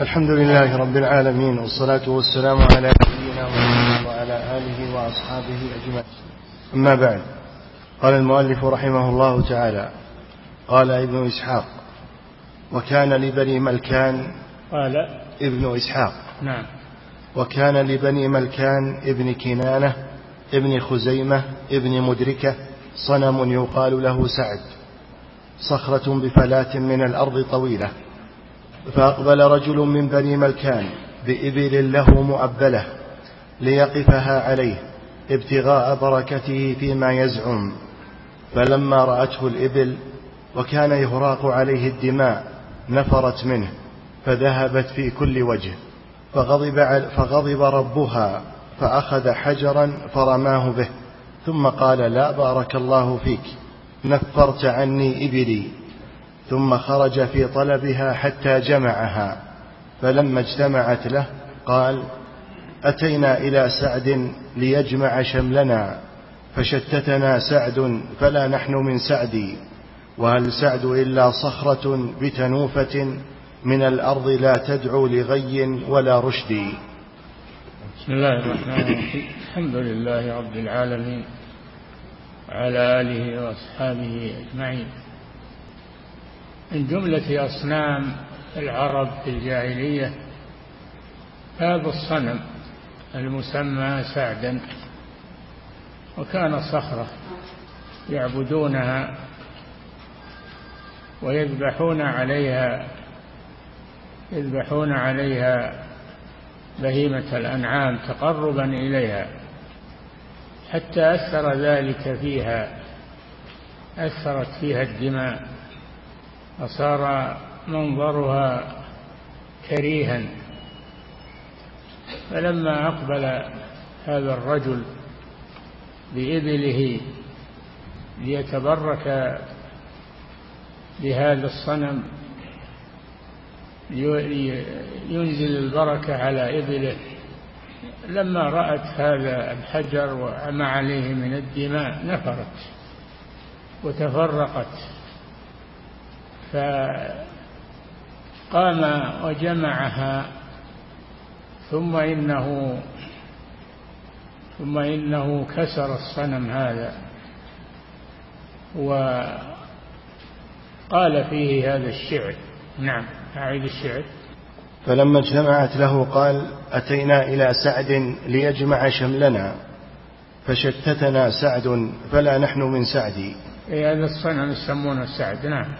الحمد لله رب العالمين والصلاة والسلام على نبينا محمد وعلى آله وأصحابه أجمعين. أما بعد قال المؤلف رحمه الله تعالى قال ابن إسحاق وكان لبني ملكان قال ابن إسحاق. نعم. وكان لبني ملكان ابن كنانة ابن خزيمة ابن مدركة صنم يقال له سعد. صخرة بفلاة من الأرض طويلة. فأقبل رجل من بني ملكان بإبل له مؤبلة ليقفها عليه ابتغاء بركته فيما يزعم. فلما رأته الإبل وكان يهراق عليه الدماء نفرت منه فذهبت في كل وجه فغضب, فغضب ربها فأخذ حجرا فرماه به ثم قال لا بارك الله فيك نفرت عني إبلي. ثم خرج في طلبها حتى جمعها فلما اجتمعت له قال أتينا إلى سعد ليجمع شملنا فشتتنا سعد فلا نحن من سعدي وهل سعد إلا صخرة بتنوفة من الأرض لا تدعو لغي ولا رشد؟ بسم الله الرحمن الرحيم. الحمد لله رب العالمين وعلى آله وأصحابه أجمعين. من جملة أصنام العرب في الجاهلية هذا الصنم المسمى سعدا وكان صخرة يعبدونها ويذبحون عليها يذبحون عليها بهيمة الأنعام تقربا إليها حتى أثر ذلك فيها أثرت فيها الدماء. فصار منظرها كريها. فلما أقبل هذا الرجل بإبله ليتبرك بهذا الصنم ينزل البركة على إبله. لما رأت هذا الحجر وما عليه من الدماء نفرت وتفرقت. فقام وجمعها ثم إنه ثم إنه كسر الصنم هذا. وقال فيه هذا الشعر. نعم أعيد الشعر. فلما اجتمعت له قال أتينا إلى سعد ليجمع شملنا فشتتنا سعد فلا نحن من سعدي. إيه هذا الصنم يسمونه سعد. نعم.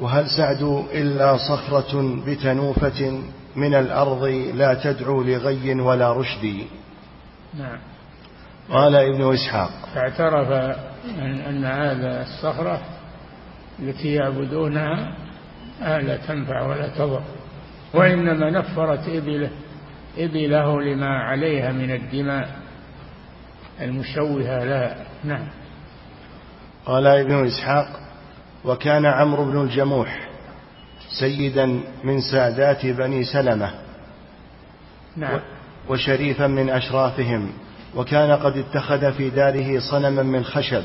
وهل سعد إلا صخرة بتنوفة من الأرض لا تدعو لغي ولا رشد؟ نعم. قال ابن إسحاق. فاعترف أن هذا الصخرة التي يعبدونها لا تنفع ولا تضر وإنما نفرت إبله إبله لما عليها من الدماء المشوهة لها. نعم. قال ابن إسحاق وكان عمرو بن الجموح سيدا من سادات بني سلمة نعم. وشريفا من أشرافهم وكان قد اتخذ في داره صنما من خشب.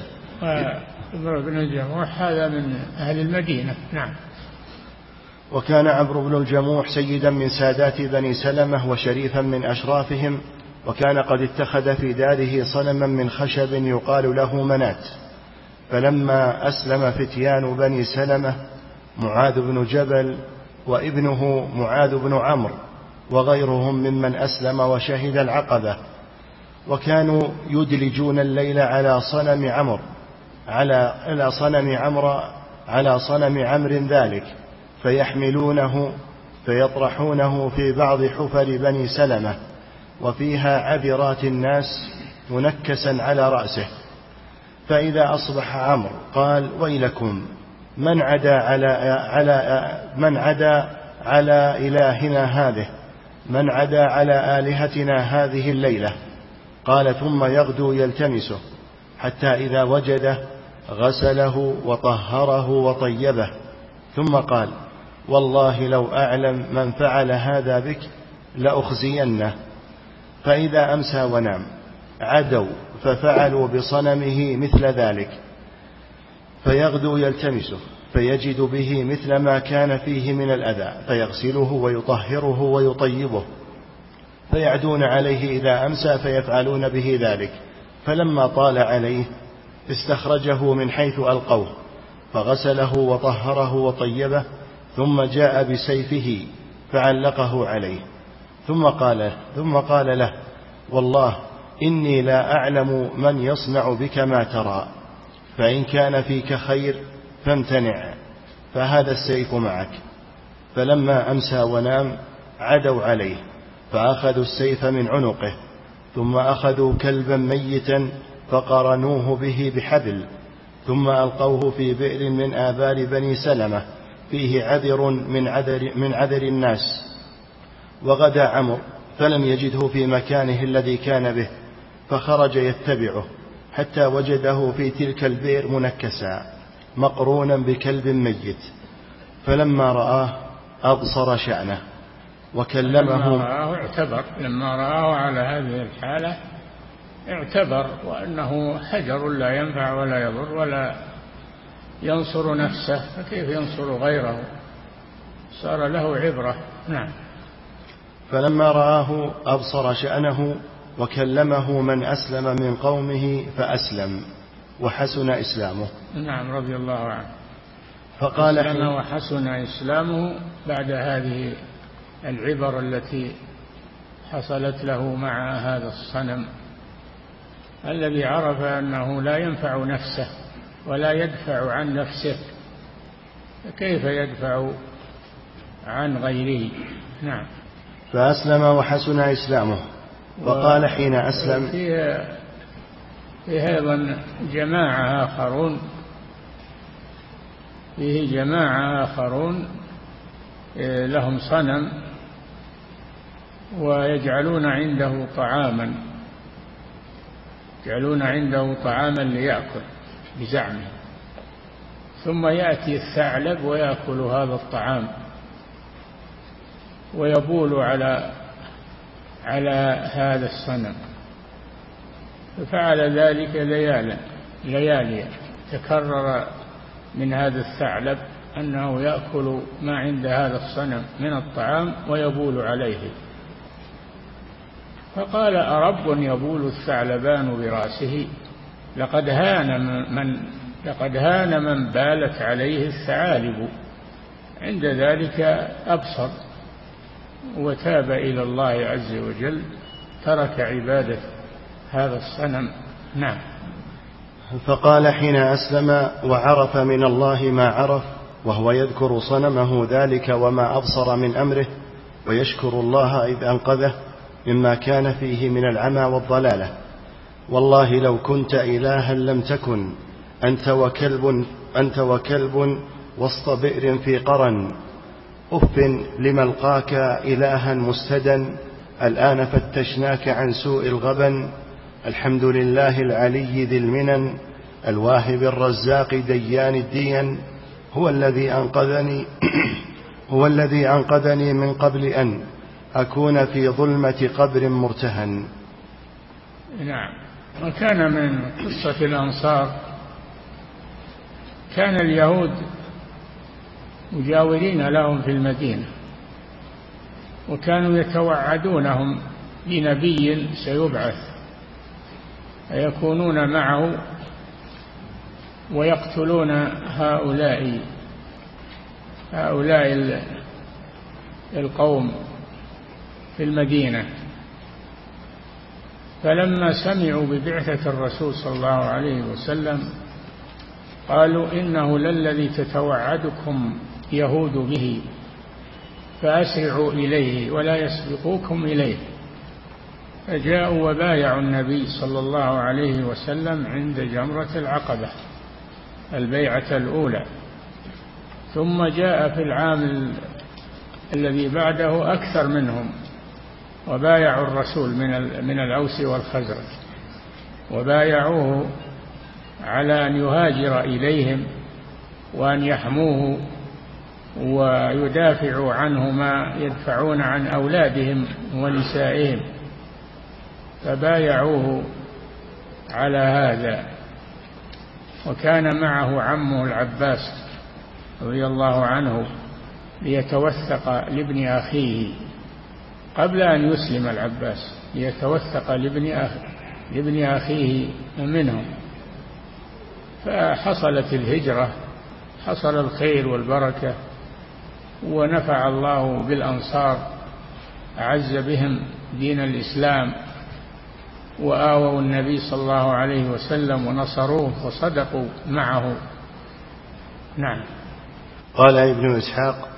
عمرو بن الجموح هذا من أهل المدينة. نعم. وكان عمرو بن الجموح سيدا من سادات بني سلمة وشريفا من أشرافهم وكان قد اتخذ في داره صنما من خشب يقال له منات. فلما أسلم فتيان بني سلمة معاذ بن جبل وابنه معاذ بن عمرو وغيرهم ممن أسلم وشهد العقبة وكانوا يدلجون الليل على صنم عمرو على على صنم عمرو على صنم عمرو ذلك فيحملونه فيطرحونه في بعض حفر بني سلمة وفيها عبرات الناس منكسا على رأسه. فإذا أصبح عمرو قال ويلكم من عدا على على من عدا على إلهنا هذه من عدا على آلهتنا هذه الليلة. قال ثم يغدو يلتمسه حتى إذا وجده غسله وطهره وطيبه. ثم قال والله لو أعلم من فعل هذا بك لأخزينه. فإذا أمسى ونام عدوا ففعلوا بصنمه مثل ذلك فيغدو يلتمسه فيجد به مثل ما كان فيه من الأذى فيغسله ويطهره ويطيبه فيعدون عليه إذا أمسى فيفعلون به ذلك فلما طال عليه استخرجه من حيث ألقوه فغسله وطهره وطيبه ثم جاء بسيفه فعلقه عليه ثم قال ثم قال له والله إني لا أعلم من يصنع بك ما ترى. فإن كان فيك خير فامتنع فهذا السيف معك. فلما أمسى ونام عدوا عليه فأخذوا السيف من عنقه ثم أخذوا كلبا ميتا فقرنوه به بحبل ثم ألقوه في بئر من آبار بني سلمة فيه عذر من عذر, من عذر الناس. وغدا عمرو فلم يجده في مكانه الذي كان به. فخرج يتبعه حتى وجده في تلك البئر منكسا مقرونا بكلب ميت. فلما رآه أبصر شأنه وكلمه لما رآه اعتبر لما رآه على هذه الحالة اعتبر وأنه حجر لا ينفع ولا يضر ولا ينصر نفسه فكيف ينصر غيره؟ صار له عبرة. نعم. فلما رآه أبصر شأنه وكلمه من أسلم من قومه فأسلم وحسن إسلامه. نعم رضي الله عنه. فقال أسلم وحسن إسلامه بعد هذه العبر التي حصلت له مع هذا الصنم الذي عرف أنه لا ينفع نفسه ولا يدفع عن نفسه. فكيف يدفع عن غيره؟ نعم. فأسلم وحسن إسلامه. وقال حين أسلم فيه, فيه أيضا جماعة آخرون. فيه جماعة آخرون إيه، لهم صنم ويجعلون عنده طعاما يجعلون عنده طعاما ليأكل بزعمه. ثم يأتي الثعلب ويأكل هذا الطعام ويبول على على هذا الصنم. ففعل ذلك ليالا لياليا. تكرر من هذا الثعلب أنه يأكل ما عند هذا الصنم من الطعام ويبول عليه. فقال أرب يبول الثعلبان برأسه؟ لقد هان من لقد هان من بالت عليه الثعالب. عند ذلك أبصر. وتاب إلى الله عز وجل ترك عبادة هذا الصنم. نعم. فقال حين أسلم وعرف من الله ما عرف وهو يذكر صنمه ذلك وما أبصر من أمره ويشكر الله إذ أنقذه مما كان فيه من العمى والضلالة. والله لو كنت إلها لم تكن أنت وكلب أنت وكلب وسط بئر في قرن. أف لملقاك إلها مستدا الآن فتشناك عن سوء الغبن الحمد لله العلي ذي المنن الواهب الرزاق ديان الدين هو الذي أنقذني هو الذي أنقذني من قبل أن أكون في ظلمة قبر مرتهن. نعم. وكان من قصة الأنصار كان اليهود مجاورين لهم في المدينة. وكانوا يتوعدونهم بنبي سيبعث فيكونون معه ويقتلون هؤلاء هؤلاء القوم في المدينة. فلما سمعوا ببعثة الرسول صلى الله عليه وسلم قالوا إنه للذي تتوعدكم يهود به فأسرعوا إليه ولا يسبقوكم إليه. فجاءوا وبايعوا النبي صلى الله عليه وسلم عند جمرة العقبة البيعة الأولى. ثم جاء في العام الذي بعده أكثر منهم وبايعوا الرسول من من الأوس والخزرج. وبايعوه على أن يهاجر إليهم وأن يحموه ويدافعوا عنه ما يدفعون عن أولادهم ونسائهم. فبايعوه على هذا. وكان معه عمه العباس رضي الله عنه ليتوثق لابن أخيه. قبل أن يسلم العباس ليتوثق لابن أخيه لابن أخيه منهم. فحصلت الهجرة حصل الخير والبركة. ونفع الله بالأنصار أعز بهم دين الإسلام وآووا النبي صلى الله عليه وسلم ونصروه وصدقوا معه. نعم. قال ابن إسحاق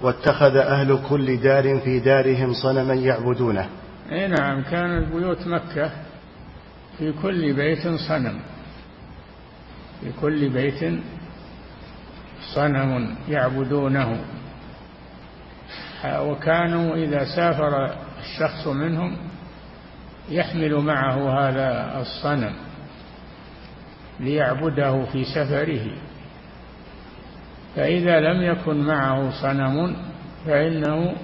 واتخذ أهل كل دار في دارهم صنما يعبدونه. أي نعم كانت بيوت مكة في كل بيت صنم. في كل بيت صنم يعبدونه. وكانوا إذا سافر الشخص منهم يحمل معه هذا الصنم ليعبده في سفره. فإذا لم يكن معه صنم فإنه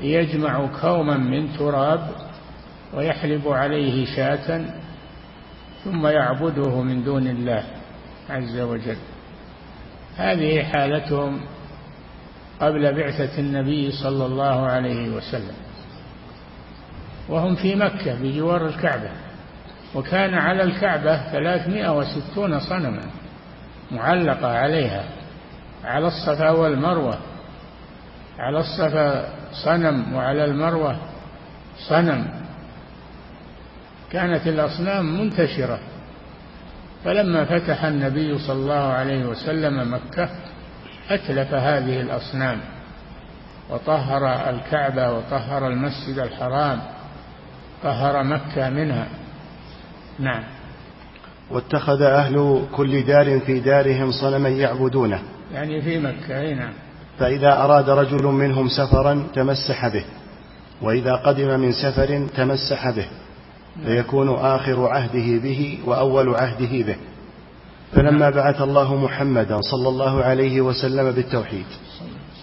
يجمع كوما من تراب ويحلب عليه شاة ثم يعبده من دون الله عز وجل. هذه حالتهم قبل بعثة النبي صلى الله عليه وسلم. وهم في مكة بجوار الكعبة وكان على الكعبة ثلاثمائة وستون صنما معلقة عليها على الصفا والمروة على الصفا صنم وعلى المروة صنم. كانت الأصنام منتشرة. فلما فتح النبي صلى الله عليه وسلم مكة أتلف هذه الأصنام وطهر الكعبة وطهر المسجد الحرام طهر مكة منها. نعم. واتخذ أهل كل دار في دارهم صنما يعبدونه. يعني في مكة أي نعم. فإذا أراد رجل منهم سفرا تمسح به وإذا قدم من سفر تمسح به فيكون آخر عهده به وأول عهده به. فلما بعث الله محمدا صلى الله عليه وسلم بالتوحيد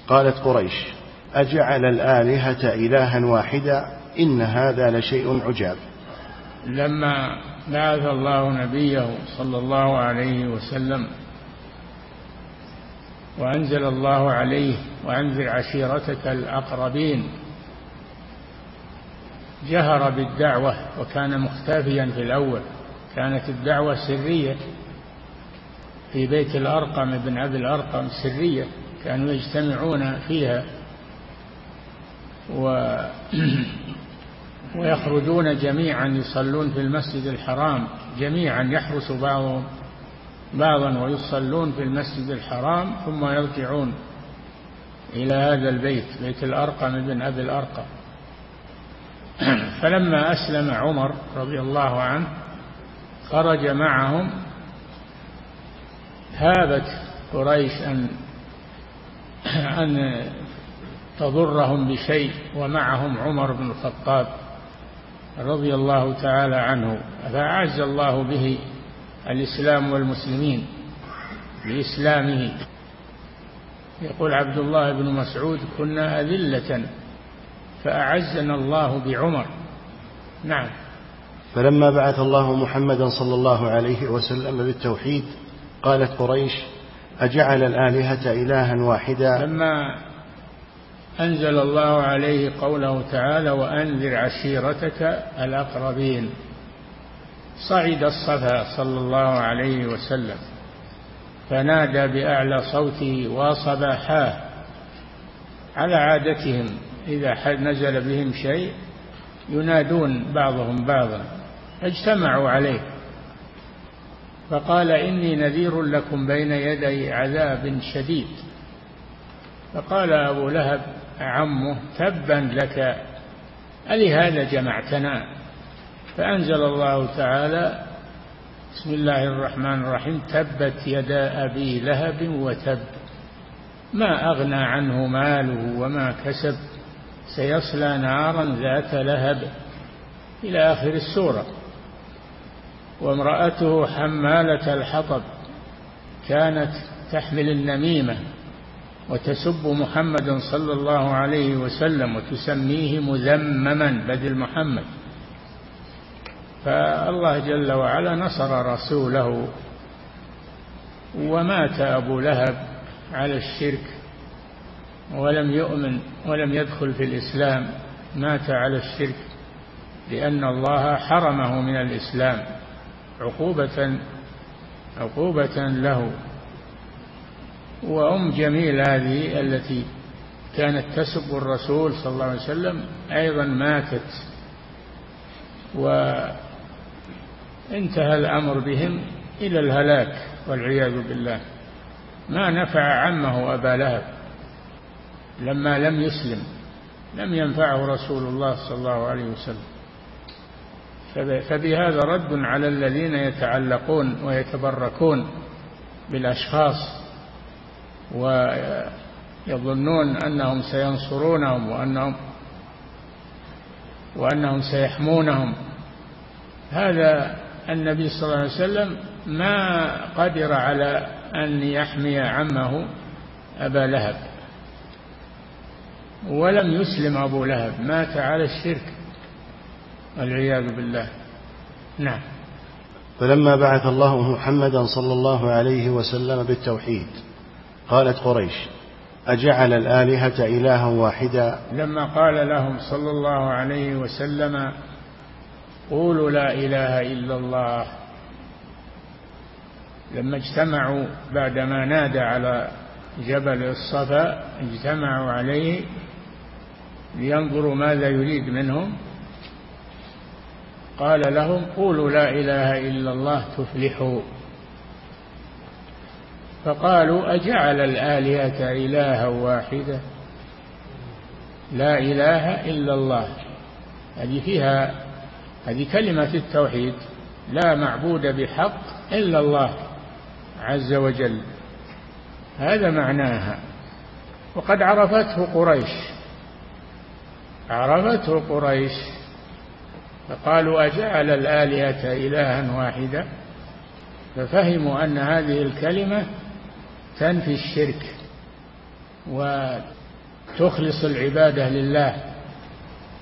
قالت قريش أجعل الآلهة إلها واحدا؟ إن هذا لشيء عجاب. لما بعث الله نبيه صلى الله عليه وسلم وأنزل الله عليه وأنذر عشيرتك الأقربين جهر بالدعوة وكان مختفيا في الأول كانت الدعوة سرية. في بيت الأرقم ابن أبي الأرقم سرية كانوا يجتمعون فيها. و ويخرجون جميعا يصلون في المسجد الحرام. جميعا يحرس بعضهم بعضا ويصلون في المسجد الحرام ثم يرجعون إلى هذا البيت بيت الأرقم بن أبي الأرقم. فلما أسلم عمر رضي الله عنه خرج معهم هابت قريش أن أن تضرهم بشيء ومعهم عمر بن الخطاب رضي الله تعالى عنه فأعز الله به الإسلام والمسلمين بإسلامه. يقول عبد الله بن مسعود كنا أذلة فأعزنا الله بعمر. نعم. فلما بعث الله محمدا صلى الله عليه وسلم بالتوحيد قالت قريش أجعل الآلهة إلها واحدا؟ لما أنزل الله عليه قوله تعالى وأنذر عشيرتك الأقربين صعد الصفا صلى الله عليه وسلم فنادى بأعلى صوته وصباحاه على عادتهم إذا نزل بهم شيء ينادون بعضهم بعضا اجتمعوا عليه فقال إني نذير لكم بين يدي عذاب شديد. فقال أبو لهب عمه تبا لك ألهذا جمعتنا؟ فأنزل الله تعالى بسم الله الرحمن الرحيم تبت يدا أبي لهب وتب. ما أغنى عنه ماله وما كسب سيصلى نارا ذات لهب. إلى آخر السورة. وامرأته حمالة الحطب كانت تحمل النميمة وتسب محمدا صلى الله عليه وسلم وتسميه مذمما بدل محمد. فالله جل وعلا نصر رسوله ومات أبو لهب على الشرك ولم يؤمن ولم يدخل في الإسلام مات على الشرك لأن الله حرمه من الإسلام. عقوبة عقوبة له. وأم جميل هذه التي كانت تسب الرسول صلى الله عليه وسلم أيضا ماتت. وانتهى الأمر بهم إلى الهلاك والعياذ بالله. ما نفع عمه أبا لهب لما لم يسلم لم ينفعه رسول الله صلى الله عليه وسلم. فبهذا رد على الذين يتعلقون ويتبركون بالأشخاص ويظنون أنهم سينصرونهم وأنهم وأنهم سيحمونهم. هذا النبي صلى الله عليه وسلم ما قدر على أن يحمي عمه أبا لهب ولم يسلم أبو لهب مات على الشرك. والعياذ بالله. نعم. فلما بعث الله محمدا صلى الله عليه وسلم بالتوحيد قالت قريش أجعل الآلهة إلها واحدا؟ لما قال لهم صلى الله عليه وسلم قولوا لا إله إلا الله. لما اجتمعوا بعدما نادى على جبل الصفا اجتمعوا عليه لينظروا ماذا يريد منهم. قال لهم قولوا لا إله إلا الله تفلحوا. فقالوا أجعل الآلهة إلها واحدة؟ لا إله إلا الله. هذه فيها هذه كلمة التوحيد. لا معبود بحق إلا الله عز وجل. هذا معناها. وقد عرفته قريش. عرفته قريش. فقالوا أجعل الآلهة إلها واحدا ففهموا أن هذه الكلمة تنفي الشرك وتخلص العبادة لله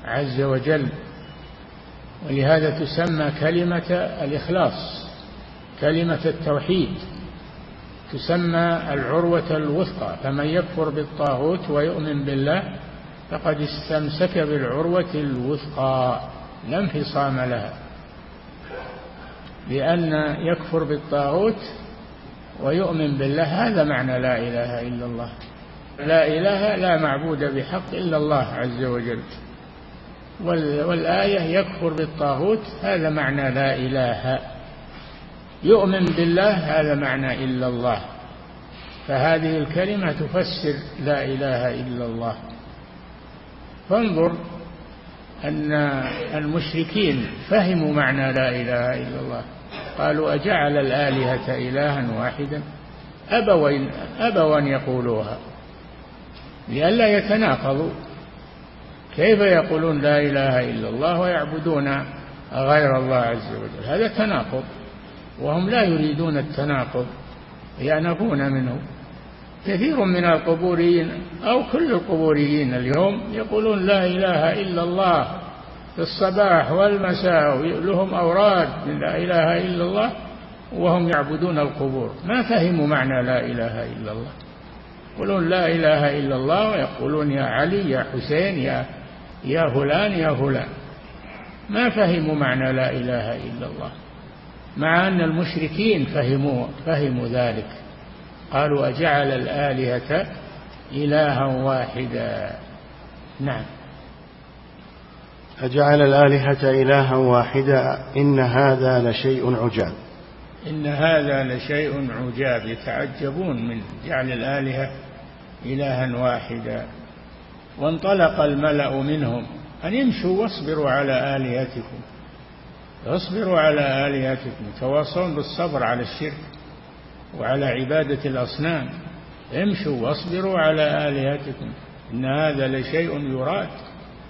عز وجل. ولهذا تسمى كلمة الإخلاص كلمة التوحيد. تسمى العروة الوثقى فمن يكفر بالطاغوت ويؤمن بالله فقد استمسك بالعروة الوثقى. لا انفصام لها. لأن يكفر بالطاغوت ويؤمن بالله هذا معنى لا إله إلا الله. لا إله لا معبود بحق إلا الله عز وجل. والآية يكفر بالطاغوت هذا معنى لا إله. يؤمن بالله هذا معنى إلا الله. فهذه الكلمة تفسر لا إله إلا الله. فانظر أن المشركين فهموا معنى لا إله إلا الله. قالوا أجعل الآلهة إلها واحدا؟ أبوا أبوا أن يقولوها. لئلا يتناقضوا. كيف يقولون لا إله إلا الله ويعبدون غير الله عز وجل؟ هذا تناقض. وهم لا يريدون التناقض يأنفون منه. كثير من القبوريين أو كل القبوريين اليوم يقولون لا إله إلا الله في الصباح والمساء لهم أوراد من لا إله إلا الله وهم يعبدون القبور. ما فهموا معنى لا إله إلا الله؟ يقولون لا إله إلا الله ويقولون يا علي يا حسين يا يا فلان يا فلان. ما فهموا معنى لا إله إلا الله؟ مع أن المشركين فهموا فهموا ذلك. قالوا أجعل الآلهة إلها واحدا. نعم. أجعل الآلهة إلها واحدا. إن هذا لشيء عجاب. إن هذا لشيء عجاب. يتعجبون من جعل الآلهة إلها واحدا. وانطلق الملأ منهم. أن امشوا واصبروا على آلهتكم. اصبروا على آلهتكم. تواصون بالصبر على الشرك. وعلى عبادة الأصنام. امشوا واصبروا على آلهتكم. إن هذا لشيء يراد.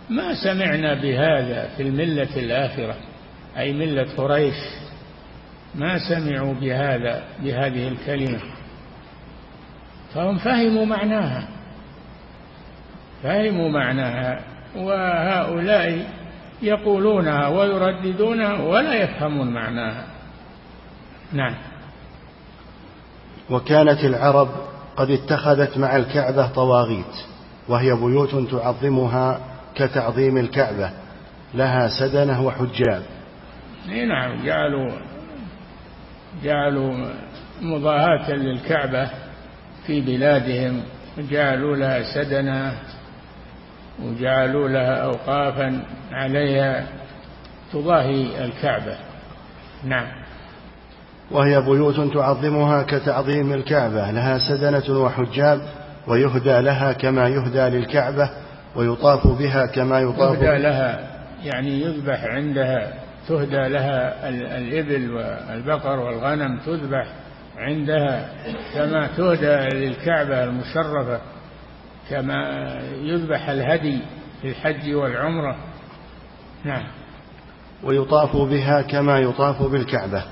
ما سمعنا بهذا في الملة الآخرة أي ملة قريش. ما سمعوا بهذا بهذه الكلمة. فهم فهموا معناها. فهموا معناها. وهؤلاء يقولونها ويرددونها ولا يفهمون معناها. نعم. وكانت العرب قد اتخذت مع الكعبة طواغيت وهي بيوت تعظمها كتعظيم الكعبة لها سدنة وحجاب. نعم جعلوا جعلوا مضاهاة للكعبة في بلادهم جعلوا لها سدنة وجعلوا لها أوقافا عليها تضاهي الكعبة. نعم. وهي بيوت تعظمها كتعظيم الكعبة لها سدنة وحجاب ويهدى لها كما يهدى للكعبة ويطاف بها كما يطاف يهدى لها يعني يذبح عندها تهدى لها الإبل والبقر والغنم تذبح عندها كما تهدى للكعبة المشرفة كما يذبح الهدي في الحج والعمرة. نعم. ويطاف بها كما يطاف بالكعبة.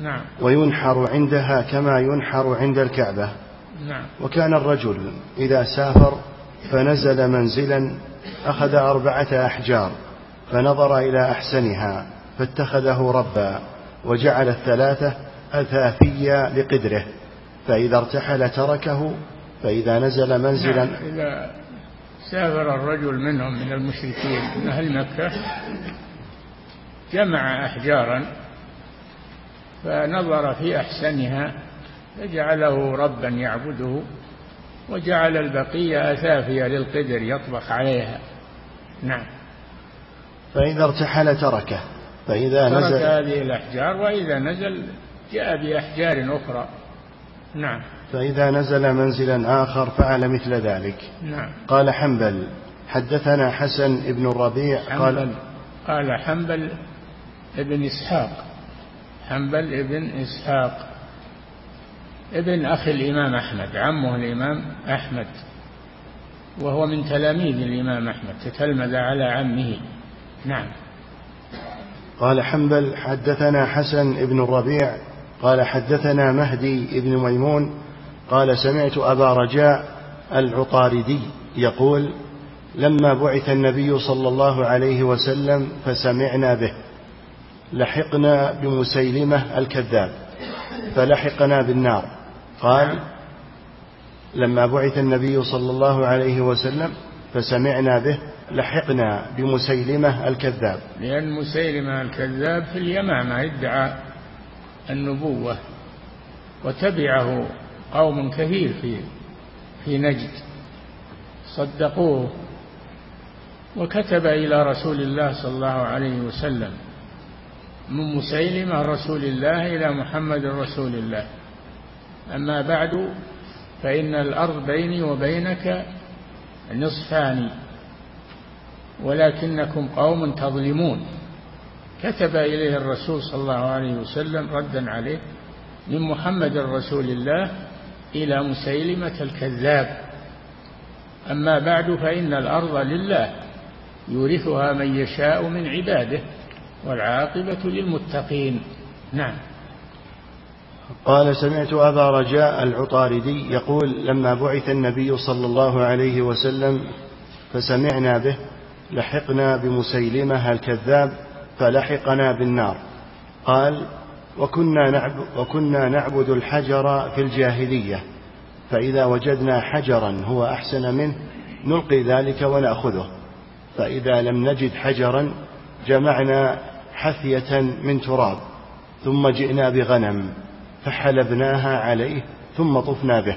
نعم. وينحر عندها كما ينحر عند الكعبة. نعم. وكان الرجل إذا سافر فنزل منزلا أخذ أربعة أحجار فنظر إلى أحسنها فاتخذه ربا وجعل الثلاثة أثافيا لقدره. فإذا ارتحل تركه فإذا نزل منزلا نعم. إذا سافر الرجل منهم من المشركين من أهل مكة جمع أحجارا فنظر في أحسنها فجعله ربا يعبده وجعل البقية أثافية للقدر يطبخ عليها. نعم. فإذا ارتحل تركه فإذا ترك نزل هذه الأحجار وإذا نزل جاء بأحجار أخرى. نعم. فإذا نزل منزلا آخر فعل مثل ذلك. نعم. قال حنبل حدثنا حسن بن الربيع قال قال حنبل ابن إسحاق. حنبل ابن إسحاق. ابن أخي الإمام أحمد عمه الإمام أحمد وهو من تلاميذ الإمام أحمد تتلمذ على عمه. نعم. قال حنبل حدثنا حسن بن الربيع قال حدثنا مهدي بن ميمون قال سمعت أبا رجاء العطاردي يقول لما بعث النبي صلى الله عليه وسلم فسمعنا به. لحقنا بمسيلمة الكذاب فلحقنا بالنار. قال لما بعث النبي صلى الله عليه وسلم فسمعنا به لحقنا بمسيلمة الكذاب. لأن مسيلمة الكذاب في اليمامة ادعى النبوة وتبعه قوم كثير في في نجد. صدقوه وكتب إلى رسول الله صلى الله عليه وسلم. من مسيلمة رسول الله إلى محمد رسول الله. أما بعد فإن الأرض بيني وبينك نصفان ولكنكم قوم تظلمون. كتب إليه الرسول صلى الله عليه وسلم ردا عليه من محمد رسول الله إلى مسيلمة الكذاب. أما بعد فإن الأرض لله يورثها من يشاء من عباده. والعاقبة للمتقين. نعم. قال سمعت أبا رجاء العطاردي يقول لما بعث النبي صلى الله عليه وسلم فسمعنا به لحقنا بمسيلمة الكذاب فلحقنا بالنار. قال وكنا نعبد, وكنا نعبد الحجر في الجاهلية فإذا وجدنا حجرا هو أحسن منه نلقي ذلك ونأخذه. فإذا لم نجد حجرا جمعنا حثية من تراب ثم جئنا بغنم فحلبناها عليه ثم طفنا به.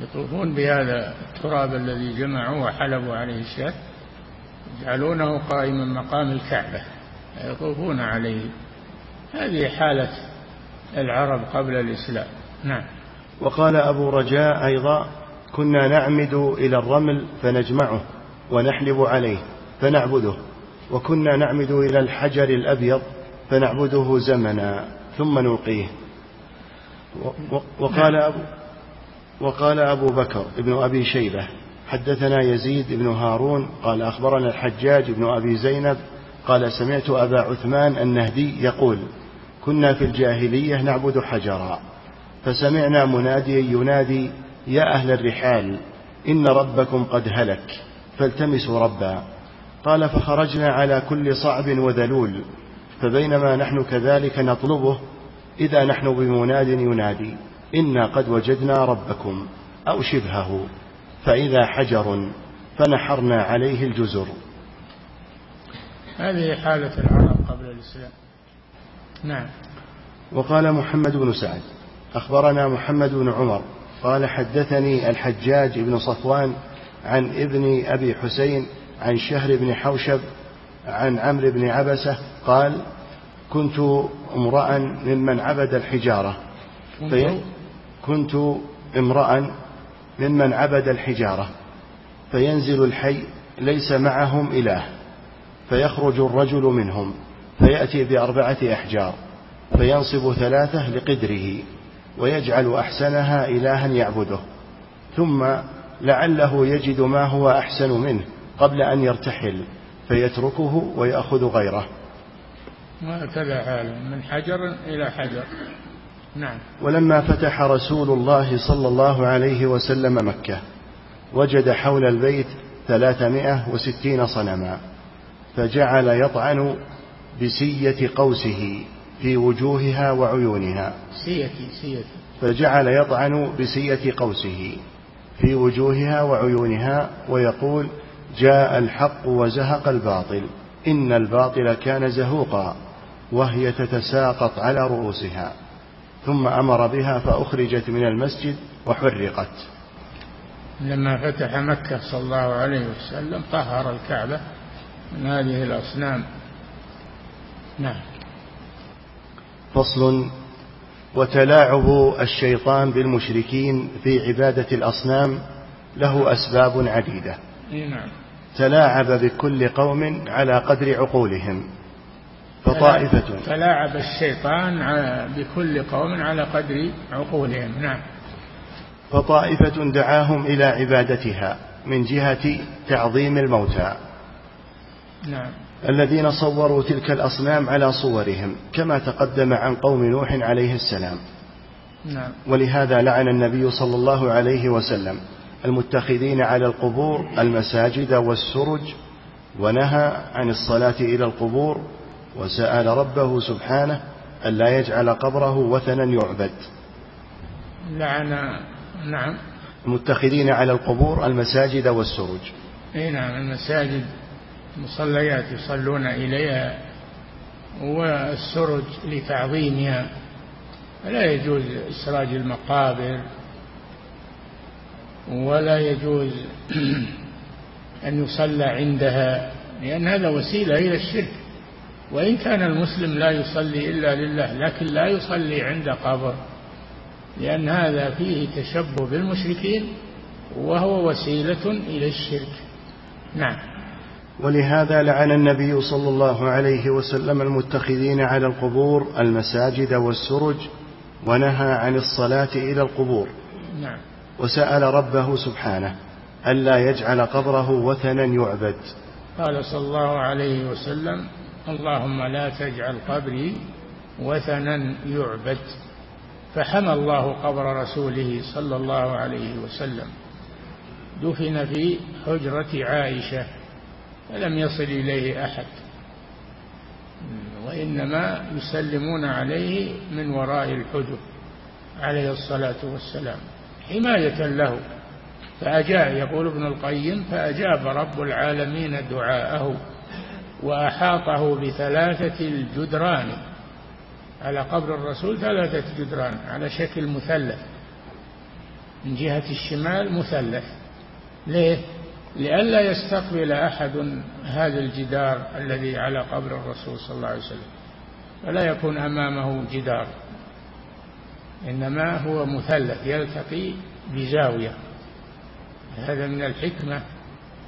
يطوفون بهذا التراب الذي جمعوا وحلبوا عليه الشاة يجعلونه قائما مقام الكعبة يطوفون عليه. هذه حالة العرب قبل الإسلام. نعم. وقال أبو رجاء أيضا كنا نعمد إلى الرمل فنجمعه ونحلب عليه فنعبده. وكنا نعمد إلى الحجر الأبيض فنعبده زمنا ثم نلقيه. وقال أبو وقال أبو بكر ابن أبي شيبة حدثنا يزيد بن هارون قال أخبرنا الحجاج بن أبي زينب قال سمعت أبا عثمان النهدي يقول كنا في الجاهلية نعبد حجرا فسمعنا مناديا ينادي يا أهل الرحال إن ربكم قد هلك فالتمسوا ربا. قال فخرجنا على كل صعب وذلول فبينما نحن كذلك نطلبه إذا نحن بمناد ينادي إنا قد وجدنا ربكم أو شبهه فإذا حجر فنحرنا عليه الجزر. هذه حالة العرب قبل الإسلام. نعم. وقال محمد بن سعد أخبرنا محمد بن عمر قال حدثني الحجاج بن صفوان عن ابن أبي حسين عن شهر بن حوشب عن عمرو بن عبسة قال كنت امرأ ممن عبد الحجارة. في كنت امرأ ممن عبد الحجارة. فينزل الحي ليس معهم إله فيخرج الرجل منهم فيأتي بأربعة أحجار فينصب ثلاثة لقدره ويجعل أحسنها إلها يعبده ثم لعله يجد ما هو أحسن منه. قبل أن يرتحل فيتركه ويأخذ غيره. هكذا حاله من حجر إلى حجر. نعم. ولما فتح رسول الله صلى الله عليه وسلم مكة وجد حول البيت ثلاثمائة وستين صنما فجعل يطعن بسية قوسه في وجوهها وعيونها. سيتي سيتي فجعل يطعن بسية قوسه في وجوهها وعيونها ويقول جاء الحق وزهق الباطل إن الباطل كان زهوقا وهي تتساقط على رؤوسها ثم أمر بها فأخرجت من المسجد وحرقت. لما فتح مكة صلى الله عليه وسلم طهر الكعبة من هذه الأصنام. نعم. فصل وتلاعب الشيطان بالمشركين في عبادة الأصنام له أسباب عديدة. نعم. تلاعب بكل قوم على قدر عقولهم. فطائفة. تلاعب الشيطان بكل قوم على قدر عقولهم. نعم. فطائفة دعاهم إلى عبادتها من جهة تعظيم الموتى. نعم. الذين صوروا تلك الأصنام على صورهم كما تقدم عن قوم نوح عليه السلام. نعم. ولهذا لعن النبي صلى الله عليه وسلم. المتخذين على القبور المساجد والسرج ونهى عن الصلاة إلى القبور وسأل ربه سبحانه ألا يجعل قبره وثنا يعبد. لعن نعم. المتخذين على القبور المساجد والسرج. إي نعم المساجد مصليات يصلون إليها والسرج لتعظيمها. لا يجوز إسراج المقابر. ولا يجوز أن يصلى عندها لأن هذا وسيلة إلى الشرك. وإن كان المسلم لا يصلي إلا لله لكن لا يصلي عند قبر لأن هذا فيه تشبه بالمشركين وهو وسيلة إلى الشرك. نعم. ولهذا لعن النبي صلى الله عليه وسلم المتخذين على القبور المساجد والسرج ونهى عن الصلاة إلى القبور. نعم. وسأل ربه سبحانه ألا يجعل قبره وثنا يعبد. قال صلى الله عليه وسلم اللهم لا تجعل قبري وثنا يعبد. فحمى الله قبر رسوله صلى الله عليه وسلم. دفن في حجرة عائشة فلم يصل إليه أحد. وإنما يسلمون عليه من وراء الحجر عليه الصلاة والسلام. حماية له. فأجاب يقول ابن القيم فأجاب رب العالمين دعاءه وأحاطه بثلاثة الجدران. على قبر الرسول ثلاثة جدران على شكل مثلث. من جهة الشمال مثلث. ليه؟ لئلا يستقبل أحد هذا الجدار الذي على قبر الرسول صلى الله عليه وسلم. ولا يكون أمامه جدار. إنما هو مثلث يلتقي بزاوية. هذا من الحكمة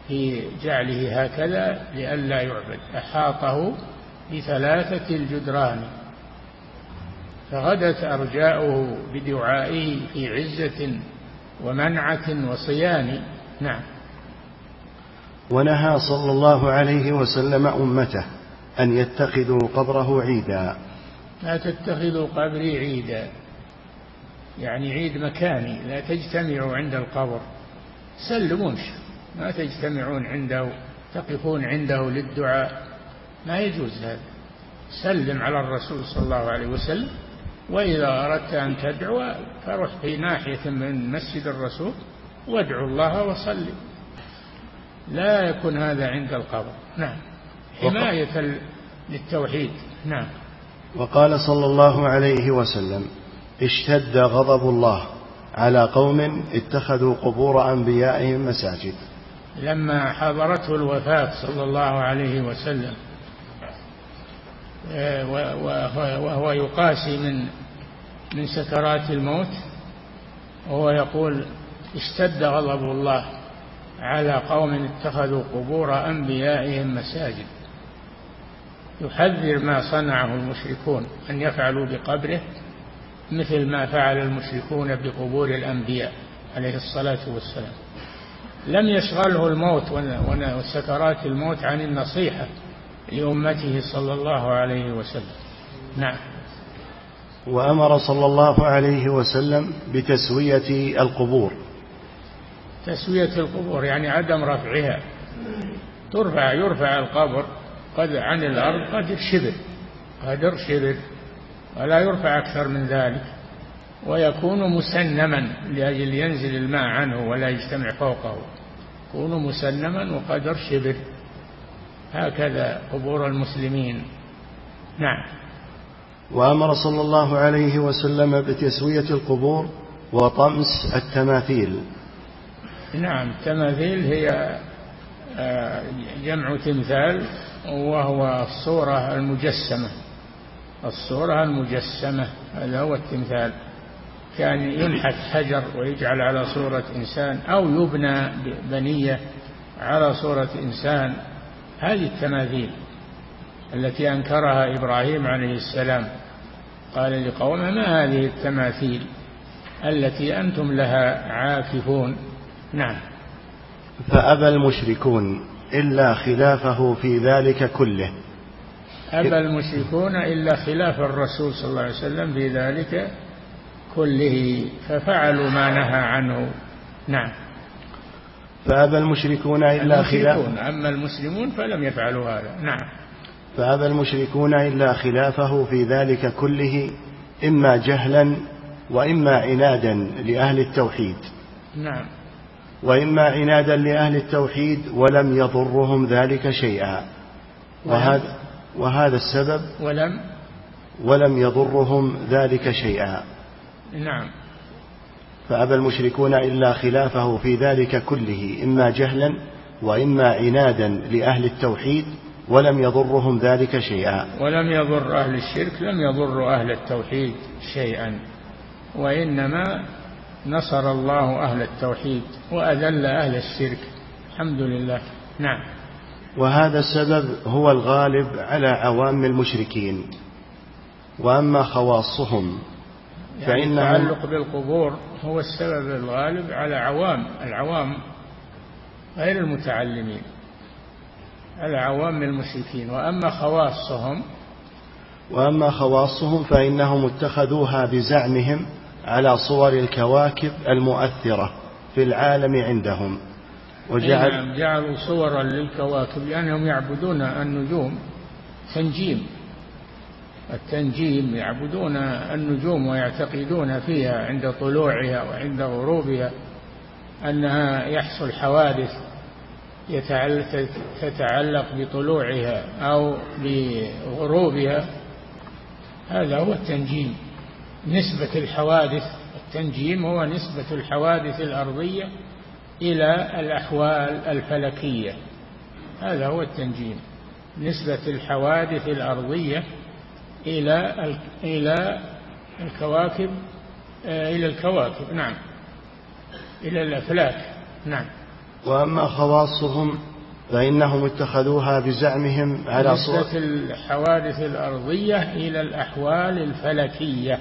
في جعله هكذا لئلا يعبد. أحاطه بثلاثة الجدران. فغدت أرجاؤه بدعائه في عزة ومنعة وصيان. نعم. ونهى صلى الله عليه وسلم أمته أن يتخذوا قبره عيدا. لا تتخذوا قبري عيدا. يعني عيد مكاني لا تجتمعوا عند القبر. سلموا ما تجتمعون عنده تقفون عنده للدعاء. ما يجوز هذا. سلم على الرسول صلى الله عليه وسلم وإذا أردت أن تدعو فروح في ناحية من مسجد الرسول وادعو الله وصلي. لا يكون هذا عند القبر. نعم. حماية للتوحيد. نعم. وقال صلى الله عليه وسلم اشتد غضب الله على قوم اتخذوا قبور أنبيائهم مساجد. لما حضرته الوفاة صلى الله عليه وسلم آه، وهو يقاسي من من سكرات الموت وهو يقول اشتد غضب الله على قوم اتخذوا قبور أنبيائهم مساجد. يحذر ما صنعه المشركون أن يفعلوا بقبره مثل ما فعل المشركون بقبور الأنبياء عليه الصلاة والسلام. لم يشغله الموت وسكرات الموت عن النصيحة لأمته صلى الله عليه وسلم. نعم. وأمر صلى الله عليه وسلم بتسوية القبور. تسوية القبور يعني عدم رفعها. ترفع يرفع القبر قد عن الأرض قدر شبر. قدر شبر. ولا يرفع أكثر من ذلك ويكون مسنما لأجل ينزل الماء عنه ولا يجتمع فوقه. يكون مسنما وقدر شبر هكذا قبور المسلمين. نعم. وأمر صلى الله عليه وسلم بتسوية القبور وطمس التماثيل. نعم. التماثيل هي آه، جمع تمثال وهو الصورة المجسمة. الصورة المجسمة هذا هو التمثال. كان ينحت حجر ويجعل على صورة إنسان أو يبنى بنية على صورة إنسان. هذه التماثيل التي أنكرها إبراهيم عليه السلام قال لقومه ما هذه التماثيل التي أنتم لها عاكفون؟ نعم. فأبى المشركون إلا خلافه في ذلك كله. أبى المشركون إلا خلاف الرسول صلى الله عليه وسلم في ذلك كله ففعلوا ما نهى عنه. نعم. فأبى المشركون إلا خلاف أما المسلمون فلم يفعلوا هذا. نعم. فأبى المشركون إلا خلافه في ذلك كله إما جهلا وإما عنادا لأهل التوحيد. نعم. وإما عنادا لأهل التوحيد ولم يضرهم ذلك شيئا. وهذا وهذا السبب ولم ولم يضرهم ذلك شيئا. نعم. فأبى المشركون إلا خلافه في ذلك كله إما جهلا وإما عنادا لأهل التوحيد ولم يضرهم ذلك شيئا. ولم يضر أهل الشرك لم يضر أهل التوحيد شيئا. وإنما نصر الله أهل التوحيد وأذل أهل الشرك. الحمد لله. نعم. وهذا السبب هو الغالب على عوام المشركين. وأما خواصهم يعني التعلق بالقبور هو السبب الغالب على عوام العوام غير المتعلمين على عوام المشركين. وأما خواصهم وأما خواصهم فإنهم اتخذوها بزعمهم على صور الكواكب المؤثرة في العالم عندهم. وجعل نعم جعلوا صورا للكواكب لأنهم يعبدون النجوم تنجيم. التنجيم يعبدون النجوم ويعتقدون فيها عند طلوعها وعند غروبها أنها يحصل حوادث تتعلق بطلوعها أو بغروبها. هذا هو التنجيم. نسبة الحوادث التنجيم هو نسبة الحوادث الأرضية إلى الأحوال الفلكية. هذا هو التنجيم. نسبة الحوادث الأرضية إلى إلى الكواكب آه، إلى الكواكب. نعم. إلى الأفلاك. نعم. وأما خواصهم فإنهم اتخذوها بزعمهم على صورة الحوادث الأرضية إلى الأحوال الفلكية.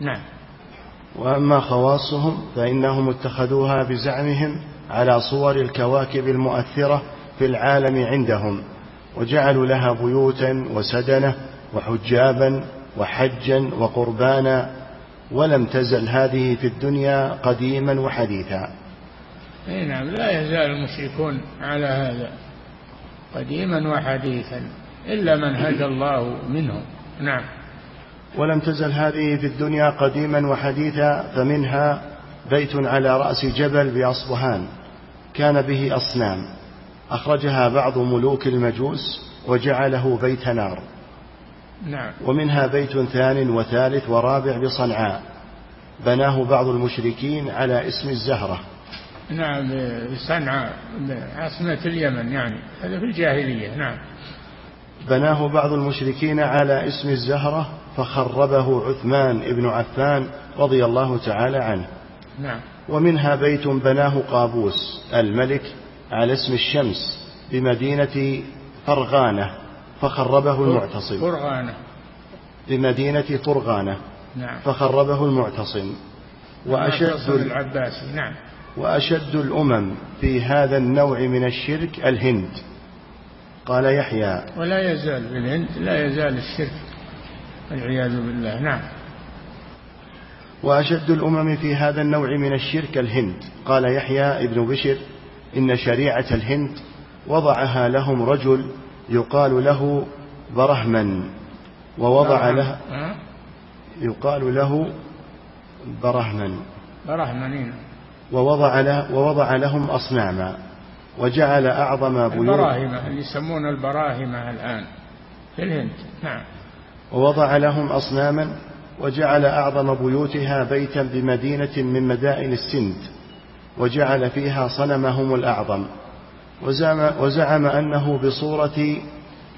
نعم. وأما خواصهم فإنهم اتخذوها بزعمهم على صور الكواكب المؤثرة في العالم عندهم وجعلوا لها بيوتا وسدنة وحجابا وحجا وقربانا ولم تزل هذه في الدنيا قديما وحديثا. إي نعم لا يزال المشركون على هذا قديما وحديثا إلا من هدى الله منهم. نعم. ولم تزل هذه في الدنيا قديما وحديثا فمنها بيت على رأس جبل بأصبهان. كان به أصنام. أخرجها بعض ملوك المجوس وجعله بيت نار. نعم. ومنها بيت ثان وثالث ورابع بصنعاء. بناه بعض المشركين على اسم الزهرة. نعم بصنعاء عاصمة اليمن يعني. هذا في الجاهلية نعم. بناه بعض المشركين على اسم الزهرة فخربه عثمان بن عفان رضي الله تعالى عنه. نعم. ومنها بيت بناه قابوس الملك على اسم الشمس بمدينة فرغانة فخربه المعتصم. فرغانة. بمدينة فرغانة نعم. فخربه المعتصم. وأشد العباسي. نعم. وأشد الأمم في هذا النوع من الشرك الهند. قال يحيى. ولا يزال في الهند لا يزال الشرك والعياذ بالله. نعم. وأشد الأمم في هذا النوع من الشرك الهند. قال يحيى ابن بشر إن شريعة الهند وضعها لهم رجل يقال له برهمن ووضع له يقال له برهمن. برهمنين. ووضع له ووضع لهم أصناما وجعل أعظم بيوت. البراهمة اللي يسمون البراهمة الآن في الهند. نعم. ووضع لهم أصناما وجعل أعظم بيوتها بيتا بمدينة من مدائن السند وجعل فيها صنمهم الأعظم وزعم, وزعم أنه بصورة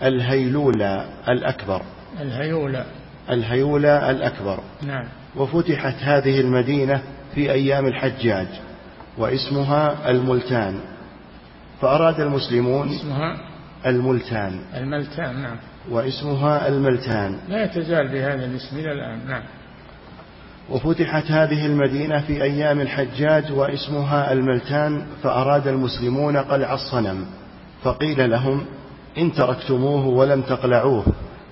الهيلولة الأكبر. الهيولة. الهيولة الأكبر. نعم. وفتحت هذه المدينة في أيام الحجاج واسمها الملتان. فأراد المسلمون اسمها الملتان. الملتان نعم. واسمها الملتان. لا تزال بهذا الاسم إلى الآن نعم. وفتحت هذه المدينة في أيام الحجاج واسمها الملتان فأراد المسلمون قلع الصنم. فقيل لهم إن تركتموه ولم تقلعوه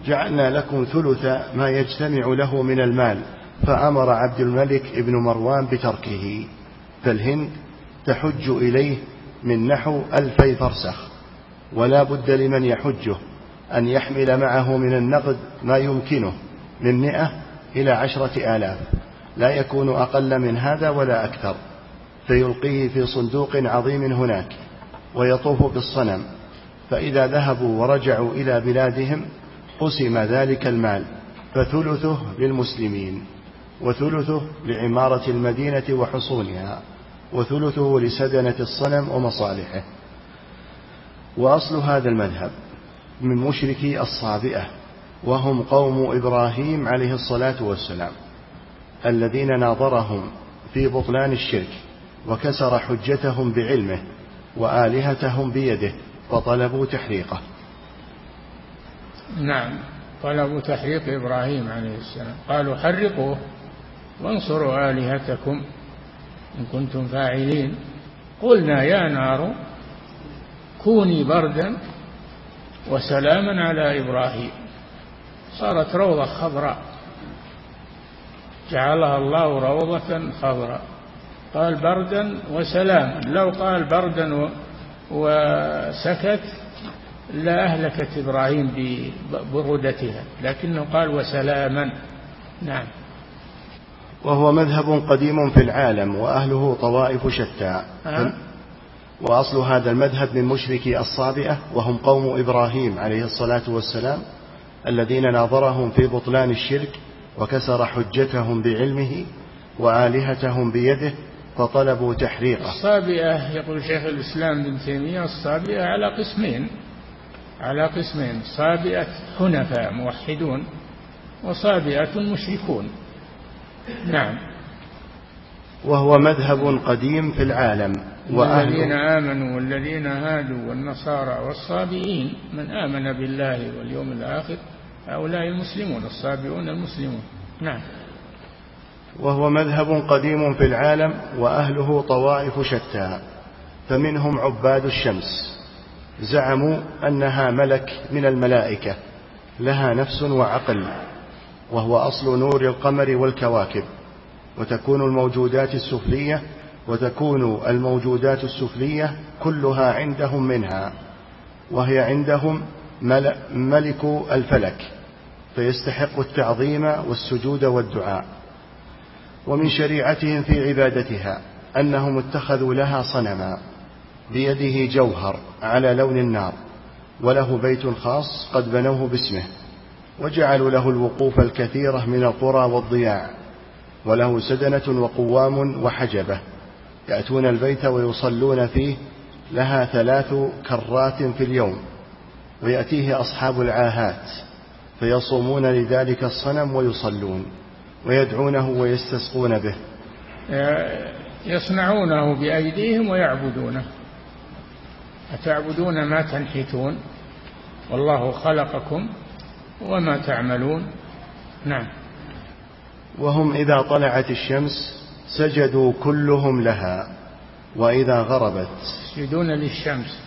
جعلنا لكم ثلث ما يجتمع له من المال. فأمر عبد الملك ابن مروان بتركه. فالهند تحج إليه من نحو ألفي فرسخ. ولا بد لمن يحجه. أن يحمل معه من النقد ما يمكنه من مئة إلى عشرة آلاف. لا يكون أقل من هذا ولا أكثر. فيلقيه في صندوق عظيم هناك ويطوف بالصنم. فإذا ذهبوا ورجعوا إلى بلادهم قسم ذلك المال. فثلثه للمسلمين وثلثه لعمارة المدينة وحصونها وثلثه لسدنة الصنم ومصالحه. وأصل هذا المذهب. من مشركي الصابئة وهم قوم إبراهيم عليه الصلاة والسلام الذين ناظرهم في بطلان الشرك وكسر حجتهم بعلمه وآلهتهم بيده فطلبوا تحريقه. نعم طلبوا تحريق إبراهيم عليه السلام. قالوا حرقوه وانصروا آلهتكم إن كنتم فاعلين. قلنا يا نار كوني بردا وسلاما على إبراهيم. صارت روضة خضراء. جعلها الله روضة خضراء. قال بردا وسلاما. لو قال بردا وسكت لا أهلكت إبراهيم ببرودتها لكنه قال وسلاما. نعم. وهو مذهب قديم في العالم وأهله طوائف شتى. أه؟ وأصل هذا المذهب من مشركي الصابئة وهم قوم إبراهيم عليه الصلاة والسلام الذين ناظرهم في بطلان الشرك وكسر حجتهم بعلمه وآلهتهم بيده فطلبوا تحريقه. الصابئة يقول شيخ الإسلام بن تيمية الصابئة على قسمين على قسمين صابئة حنفاء موحدون وصابئة مشركون. نعم. وهو مذهب قديم في العالم. والذين آمنوا والذين هادوا والنصارى والصابئين. من آمن بالله واليوم الآخر هؤلاء المسلمون الصابئون المسلمون. نعم. وهو مذهب قديم في العالم وأهله طوائف شتى فمنهم عباد الشمس. زعموا أنها ملك من الملائكة لها نفس وعقل وهو أصل نور القمر والكواكب وتكون الموجودات السفلية وتكون الموجودات السفلية كلها عندهم منها وهي عندهم ملك الفلك فيستحق التعظيم والسجود والدعاء. ومن شريعتهم في عبادتها أنهم اتخذوا لها صنما بيده جوهر على لون النار وله بيت خاص قد بنوه باسمه وجعلوا له الوقوف الكثيرة من القرى والضياع وله سدنة وقوام وحجبة. يأتون البيت ويصلون فيه لها ثلاث كرات في اليوم ويأتيه أصحاب العاهات فيصومون لذلك الصنم ويصلون ويدعونه ويستسقون به. يصنعونه بأيديهم ويعبدونه. أتعبدون ما تنحتون؟ والله خلقكم وما تعملون. نعم. وهم إذا طلعت الشمس سجدوا كلهم لها وإذا غربت. يسجدون للشمس.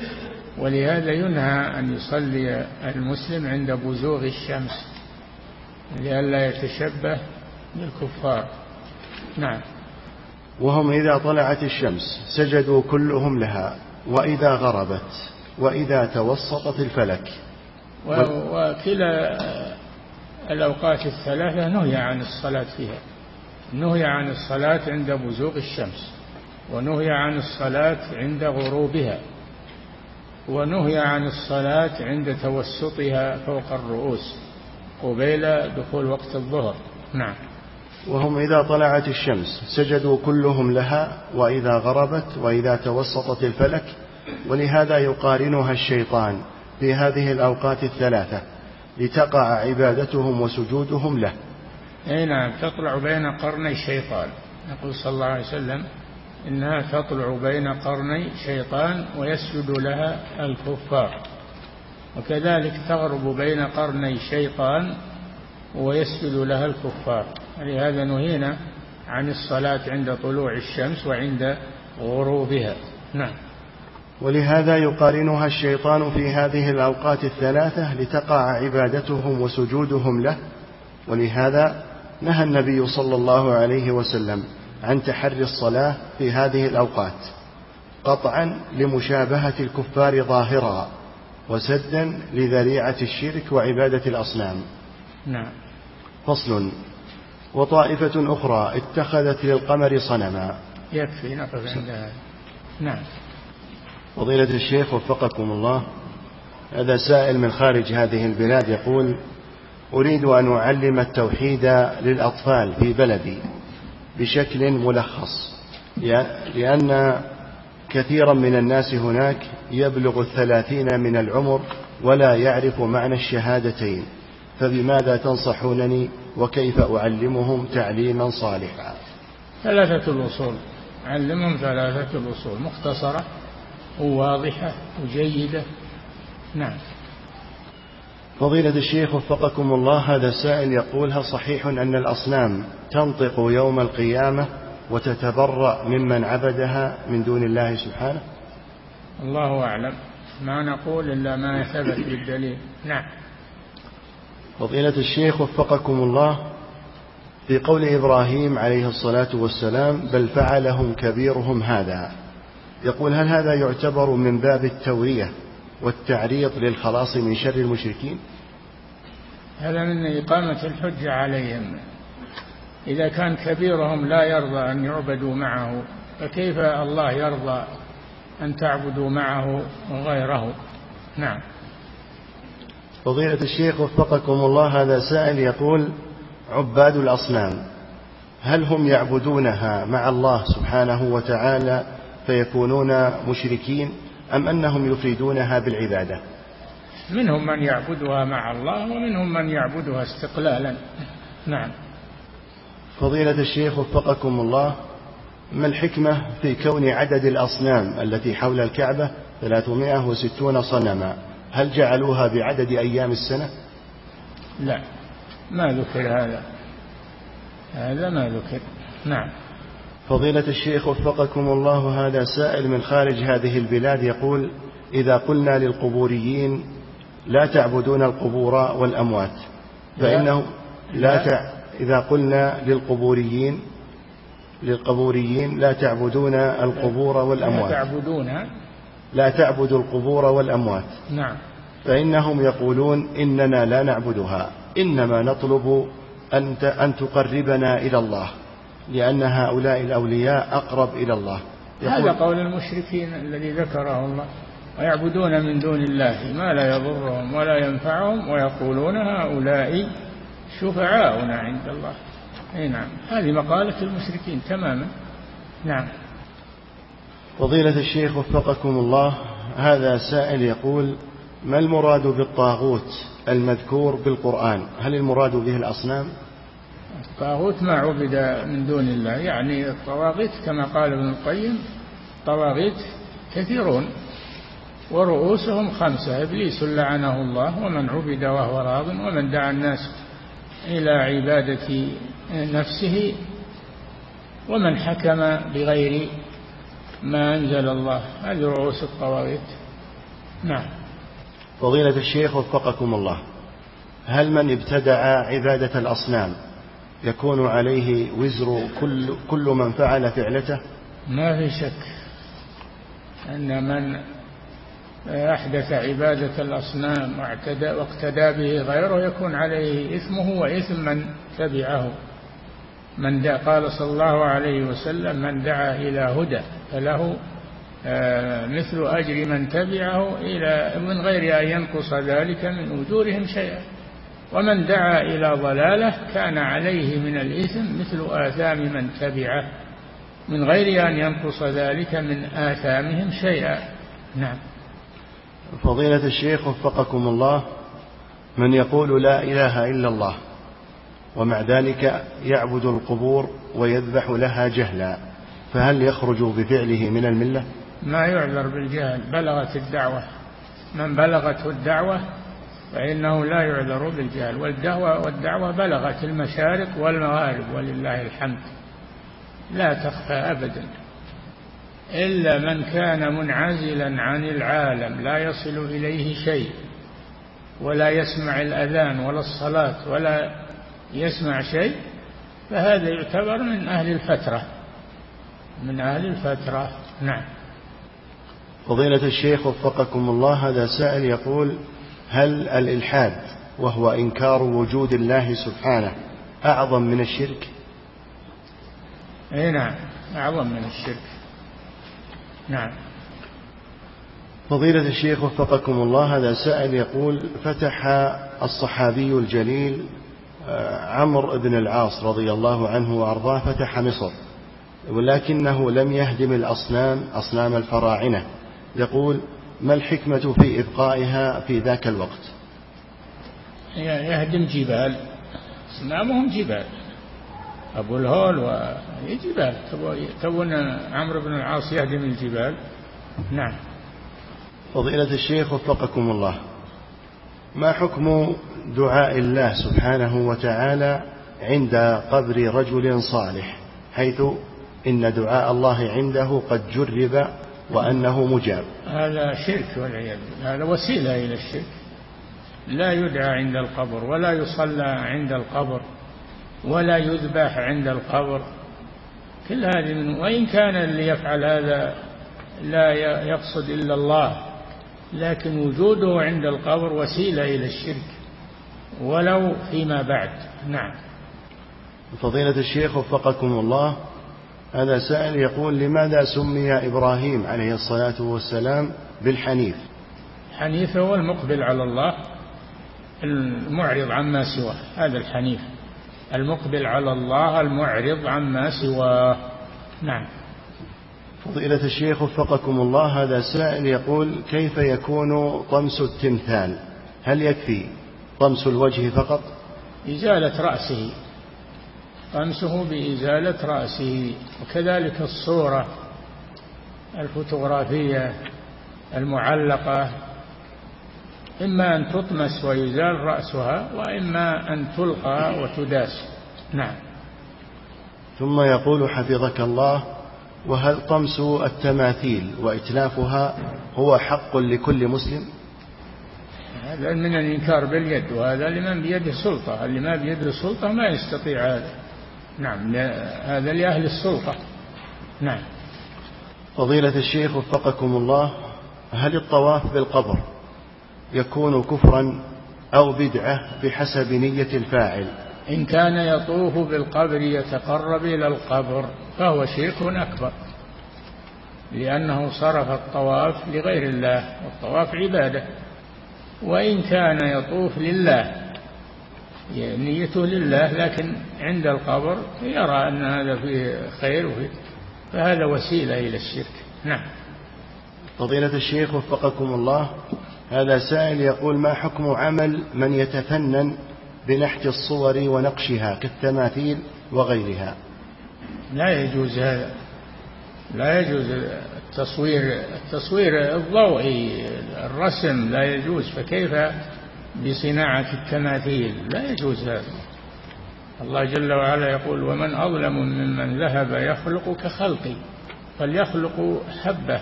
ولهذا ينهى أن يصلي المسلم عند بزوغ الشمس. لئلا يتشبه بالكفار. نعم. وهم إذا طلعت الشمس سجدوا كلهم لها وإذا غربت وإذا توسطت الفلك. وكلا الأوقات الثلاثة نهي عن الصلاة فيها. نهي عن الصلاة عند بزوغ الشمس ونهي عن الصلاة عند غروبها ونهي عن الصلاة عند توسطها فوق الرؤوس. قبيل دخول وقت الظهر. نعم. وهم إذا طلعت الشمس سجدوا كلهم لها وإذا غربت وإذا توسطت الفلك ولهذا يقارنها الشيطان في هذه الأوقات الثلاثة لتقع عبادتهم وسجودهم له. أي نعم تطلع بين قرني الشيطان يقول صلى الله عليه وسلم إنها تطلع بين قرني شيطان ويسجد لها الكفار. وكذلك تغرب بين قرني شيطان ويسجد لها الكفار. لهذا نهينا عن الصلاة عند طلوع الشمس وعند غروبها. نعم. ولهذا يقارنها الشيطان في هذه الأوقات الثلاثة لتقع عبادتهم وسجودهم له. ولهذا نهى النبي صلى الله عليه وسلم عن تحري الصلاة في هذه الأوقات قطعا لمشابهة الكفار ظاهرا وسدا لذريعة الشرك وعبادة الأصنام. نعم. فصل. وطائفة أخرى اتخذت للقمر صنما. يكفي نقف عند نعم. فضيلة الشيخ وفقكم الله هذا سائل من خارج هذه البلاد يقول أريد أن أعلم التوحيد للأطفال في بلدي بشكل ملخص لأن كثيرا من الناس هناك يبلغ الثلاثين من العمر ولا يعرف معنى الشهادتين فبماذا تنصحونني وكيف أعلمهم تعليما صالحا؟ ثلاثة الأصول علمهم ثلاثة الأصول مختصرة وواضحة وجيدة. نعم. فضيلة الشيخ وفقكم الله هذا سائل يقول هل صحيح أن الأصنام تنطق يوم القيامة وتتبرأ ممن عبدها من دون الله سبحانه؟ الله أعلم. ما نقول إلا ما ثبت بالدليل. نعم. فضيلة الشيخ وفقكم الله في قول إبراهيم عليه الصلاة والسلام بل فعلهم كبيرهم هذا. يقول هل هذا يعتبر من باب التورية؟ والتعريض للخلاص من شر المشركين؟ هذا من إقامة الحجة عليهم. إذا كان كبيرهم لا يرضى أن يعبدوا معه فكيف الله يرضى أن تعبدوا معه غيره نعم. فضيلة الشيخ وفقكم الله هذا سائل يقول عباد الأصنام هل هم يعبدونها مع الله سبحانه وتعالى فيكونون مشركين؟ أم أنهم يفردونها بالعبادة؟ منهم من يعبدها مع الله ومنهم من يعبدها استقلالا. نعم. فضيلة الشيخ وفقكم الله ما الحكمة في كون عدد الأصنام التي حول الكعبة 360 صنما؟ هل جعلوها بعدد أيام السنة؟ لا. ما ذكر هذا. هذا ما ذكر. نعم. فضيلة الشيخ وفقكم الله هذا سائل من خارج هذه البلاد يقول إذا قلنا للقبوريين لا تعبدون القبور والأموات فإنه لا, لا. إذا قلنا للقبوريين للقبوريين لا تعبدون القبور والأموات. لا تعبدون. لا تعبدوا القبور والأموات. نعم. فإنهم يقولون إننا لا نعبدها إنما نطلب أن أن تقربنا إلى الله. لأن هؤلاء الأولياء أقرب إلى الله. هذا قول المشركين الذي ذكره الله. ويعبدون من دون الله ما لا يضرهم ولا ينفعهم ويقولون هؤلاء شفعاؤنا عند الله. أي نعم. هذه مقالة المشركين تماما. نعم. فضيلة الشيخ وفقكم الله هذا سائل يقول ما المراد بالطاغوت المذكور بالقرآن؟ هل المراد به الأصنام؟ الطاغوت ما عبد من دون الله. يعني الطواغيت كما قال ابن القيم طواغيت كثيرون ورؤوسهم خمسة. إبليس لعنه الله ومن عبد وهو راض ومن دعا الناس إلى عبادة نفسه ومن حكم بغير ما أنزل الله. هذه رؤوس الطواغيت. نعم. فضيلة الشيخ وفقكم الله. هل من ابتدع عبادة الأصنام يكون عليه وزر كل, كل من فعل فعلته؟ ما في شك أن من أحدث عبادة الأصنام واعتدى واقتدى به غيره يكون عليه إثمه وإثم من تبعه. من دعا قال صلى الله عليه وسلم من دعا إلى هدى فله آه، مثل أجر من تبعه إلى من غير أن ينقص ذلك من أجورهم شيئا. ومن دعا إلى ضلالة كان عليه من الإثم مثل آثام من تبعه من غير أن ينقص ذلك من آثامهم شيئا. نعم. فضيلة الشيخ وفقكم الله من يقول لا إله إلا الله ومع ذلك يعبد القبور ويذبح لها جهلا فهل يخرج بفعله من الملة؟ ما يعذر بالجهل بلغت الدعوة. من بلغته الدعوة فإنه لا يعذر بالجهل والدعوة والدعوة بلغت المشارق والمغارب ولله الحمد. لا تخفى أبدا. إلا من كان منعزلا عن العالم لا يصل إليه شيء ولا يسمع الأذان ولا الصلاة ولا يسمع شيء فهذا يعتبر من أهل الفترة. من أهل الفترة. نعم. فضيلة الشيخ وفقكم الله هذا سائل يقول هل الإلحاد وهو إنكار وجود الله سبحانه أعظم من الشرك؟ أي نعم أعظم من الشرك. نعم. فضيلة الشيخ وفقكم الله هذا سائل يقول فتح الصحابي الجليل آه، عمرو بن العاص رضي الله عنه وأرضاه فتح مصر ولكنه لم يهدم الأصنام أصنام الفراعنة. يقول ما الحكمة في إبقائها في ذاك الوقت؟ يهدم جبال. أصنامهم جبال. أبو الهول وجبال تبون عمرو بن العاص يهدم الجبال. نعم. فضيلة الشيخ وفقكم الله. ما حكم دعاء الله سبحانه وتعالى عند قبر رجل صالح؟ حيث إن دعاء الله عنده قد جرب وأنه مجاب. هذا شرك والعياذ بالله. هذا وسيلة إلى الشرك. لا يدعى عند القبر ولا يصلى عند القبر ولا يذبح عند القبر. كل هذه من وإن كان اللي يفعل هذا لا يقصد إلا الله لكن وجوده عند القبر وسيلة إلى الشرك. ولو فيما بعد. نعم. فضيلة الشيخ وفقكم الله. هذا سائل يقول لماذا سمي إبراهيم عليه الصلاة والسلام بالحنيف؟ حنيف هو المقبل على الله المعرض عما سواه هذا الحنيف. المقبل على الله المعرض عما سواه. نعم. فضيلة الشيخ وفقكم الله هذا سائل يقول كيف يكون طمس التمثال؟ هل يكفي طمس الوجه فقط؟ إزالة رأسه. طمسه بإزالة رأسه وكذلك الصورة الفوتوغرافية المعلقة. إما أن تطمس ويزال رأسها وإما أن تلقى وتداس. نعم. ثم يقول حفظك الله وهل طمس التماثيل وإتلافها هو حق لكل مسلم؟ هذا من الإنكار باليد وهذا لمن بيده سلطة. اللي ما بيده سلطة ما يستطيع هذا. نعم هذا لأهل السلطة. نعم. فضيلة الشيخ وفقكم الله هل الطواف بالقبر يكون كفرا أو بدعة بحسب نية الفاعل؟ إن كان يطوف بالقبر يتقرب إلى القبر فهو شرك أكبر لأنه صرف الطواف لغير الله والطواف عبادة. وإن كان يطوف لله نيته لله لكن عند القبر يرى أن هذا فيه خير وفيه فهذا وسيلة إلى الشرك. نعم. فضيلة الشيخ وفقكم الله هذا سائل يقول ما حكم عمل من يتفنن بنحت الصور ونقشها كالتماثيل وغيرها؟ لا يجوز هذا. لا يجوز التصوير التصوير الضوئي الرسم لا يجوز فكيف بصناعة التماثيل. لا يجوز هذا. الله جل وعلا يقول ومن أظلم ممن ذهب يخلق كخلقي. فليخلق حبة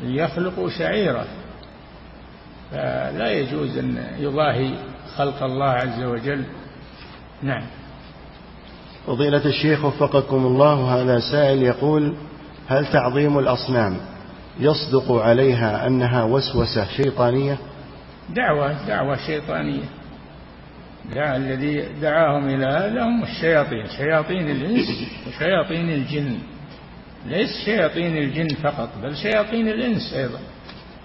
ليخلق شعيرة. فلا يجوز أن يضاهي خلق الله عز وجل. نعم. فضيلة الشيخ وفقكم الله هذا سائل يقول هل تعظيم الأصنام يصدق عليها أنها وسوسة شيطانية؟ دعوة دعوة شيطانية. دعا الذي دعاهم إلى هذا هم الشياطين شياطين الإنس وشياطين الجن. ليس شياطين الجن فقط بل شياطين الإنس أيضا.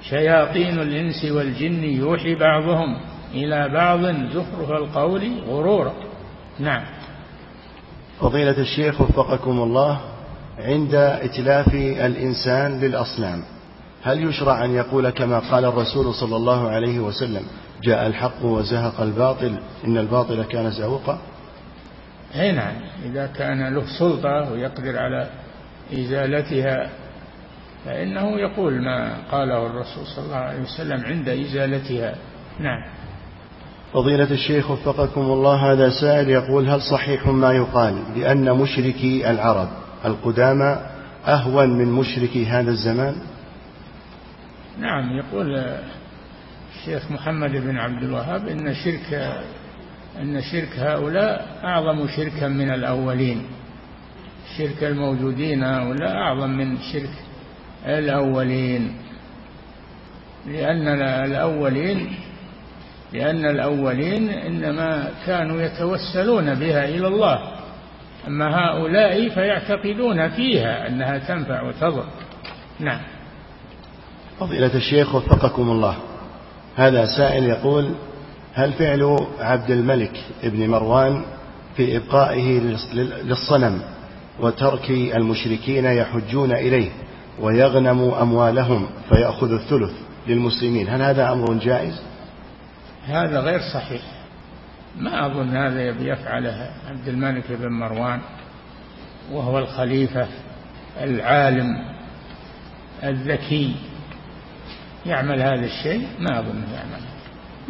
شياطين الإنس والجن يوحي بعضهم إلى بعض زخرف القول غرورا. نعم. فضيلة الشيخ وفقكم الله عند إتلاف الإنسان للأصنام هل يشرع أن يقول كما قال الرسول صلى الله عليه وسلم جاء الحق وزهق الباطل إن الباطل كان زهوقا؟ أي نعم إذا كان له سلطة ويقدر على إزالتها فإنه يقول ما قاله الرسول صلى الله عليه وسلم عند إزالتها. نعم. فضيلة الشيخ وفقكم الله هذا سائل يقول هل صحيح ما يقال بأن مشركي العرب القدامى أهون من مشركي هذا الزمان؟ نعم يقول الشيخ محمد بن عبد الوهاب إن شرك أن شرك هؤلاء أعظم شركا من الأولين. شرك الموجودين هؤلاء أعظم من شرك الأولين. لأن الأولين لأن الأولين إنما كانوا يتوسلون بها إلى الله. أما هؤلاء فيعتقدون فيها أنها تنفع وتضر. نعم. فضيلة الشيخ وفقكم الله. هذا سائل يقول هل فعل عبد الملك ابن مروان في إبقائه للصنم وترك المشركين يحجون إليه ويغنم أموالهم فيأخذ الثلث للمسلمين؟ هل هذا أمر جائز؟ هذا غير صحيح. ما أظن هذا يفعله عبد الملك بن مروان وهو الخليفة العالم الذكي يعمل هذا الشيء ما أظن يعمل.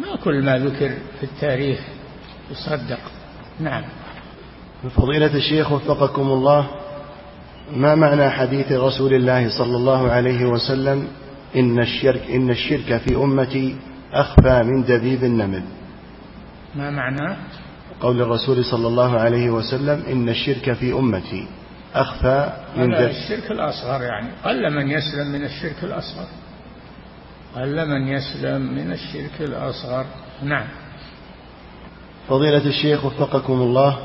ما كل ما ذكر في التاريخ يصدق. نعم. فضيلة الشيخ وفقكم الله ما معنى حديث رسول الله صلى الله عليه وسلم إن الشرك إن الشرك في أمتي أخفى من دبيب النمل؟ ما معنى؟ قول الرسول صلى الله عليه وسلم إن الشرك في أمتي أخفى من دبيب. الشرك الأصغر يعني قل من يسلم من الشرك الأصغر. قل من يسلم من الشرك الأصغر. نعم. فضيلة الشيخ وفقكم الله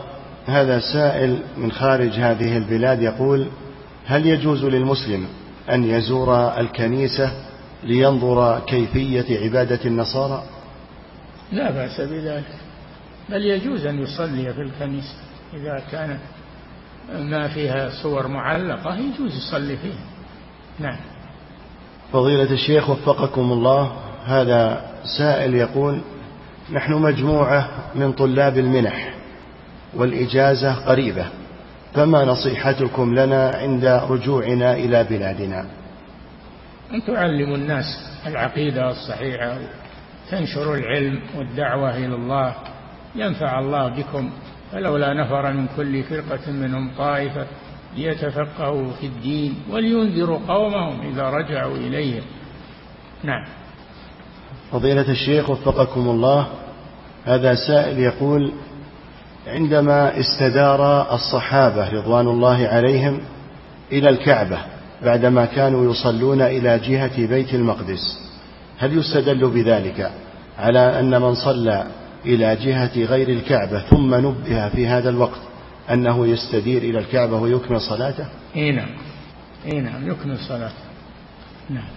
هذا سائل من خارج هذه البلاد يقول هل يجوز للمسلم أن يزور الكنيسة لينظر كيفية عبادة النصارى؟ لا بأس بذلك بل يجوز أن يصلي في الكنيسة. إذا كان ما فيها صور معلقة يجوز يصلي فيها. نعم. فضيلة الشيخ وفقكم الله هذا سائل يقول نحن مجموعة من طلاب المنح والإجازة قريبة فما نصيحتكم لنا عند رجوعنا إلى بلادنا؟ أن تعلموا الناس العقيدة الصحيحة تنشروا العلم والدعوة إلى الله ينفع الله بكم فلولا نفر من كل فرقة منهم طائفة ليتفقهوا في الدين ولينذروا قومهم إذا رجعوا إليهم. نعم. فضيلة الشيخ وفقكم الله هذا سائل يقول عندما استدار الصحابة رضوان الله عليهم إلى الكعبة بعدما كانوا يصلون إلى جهة بيت المقدس هل يستدل بذلك على أن من صلى إلى جهة غير الكعبة ثم نبه في هذا الوقت أنه يستدير إلى الكعبة ويكمل صلاته؟ إي نعم. إي نعم يكمل صلاته. نعم.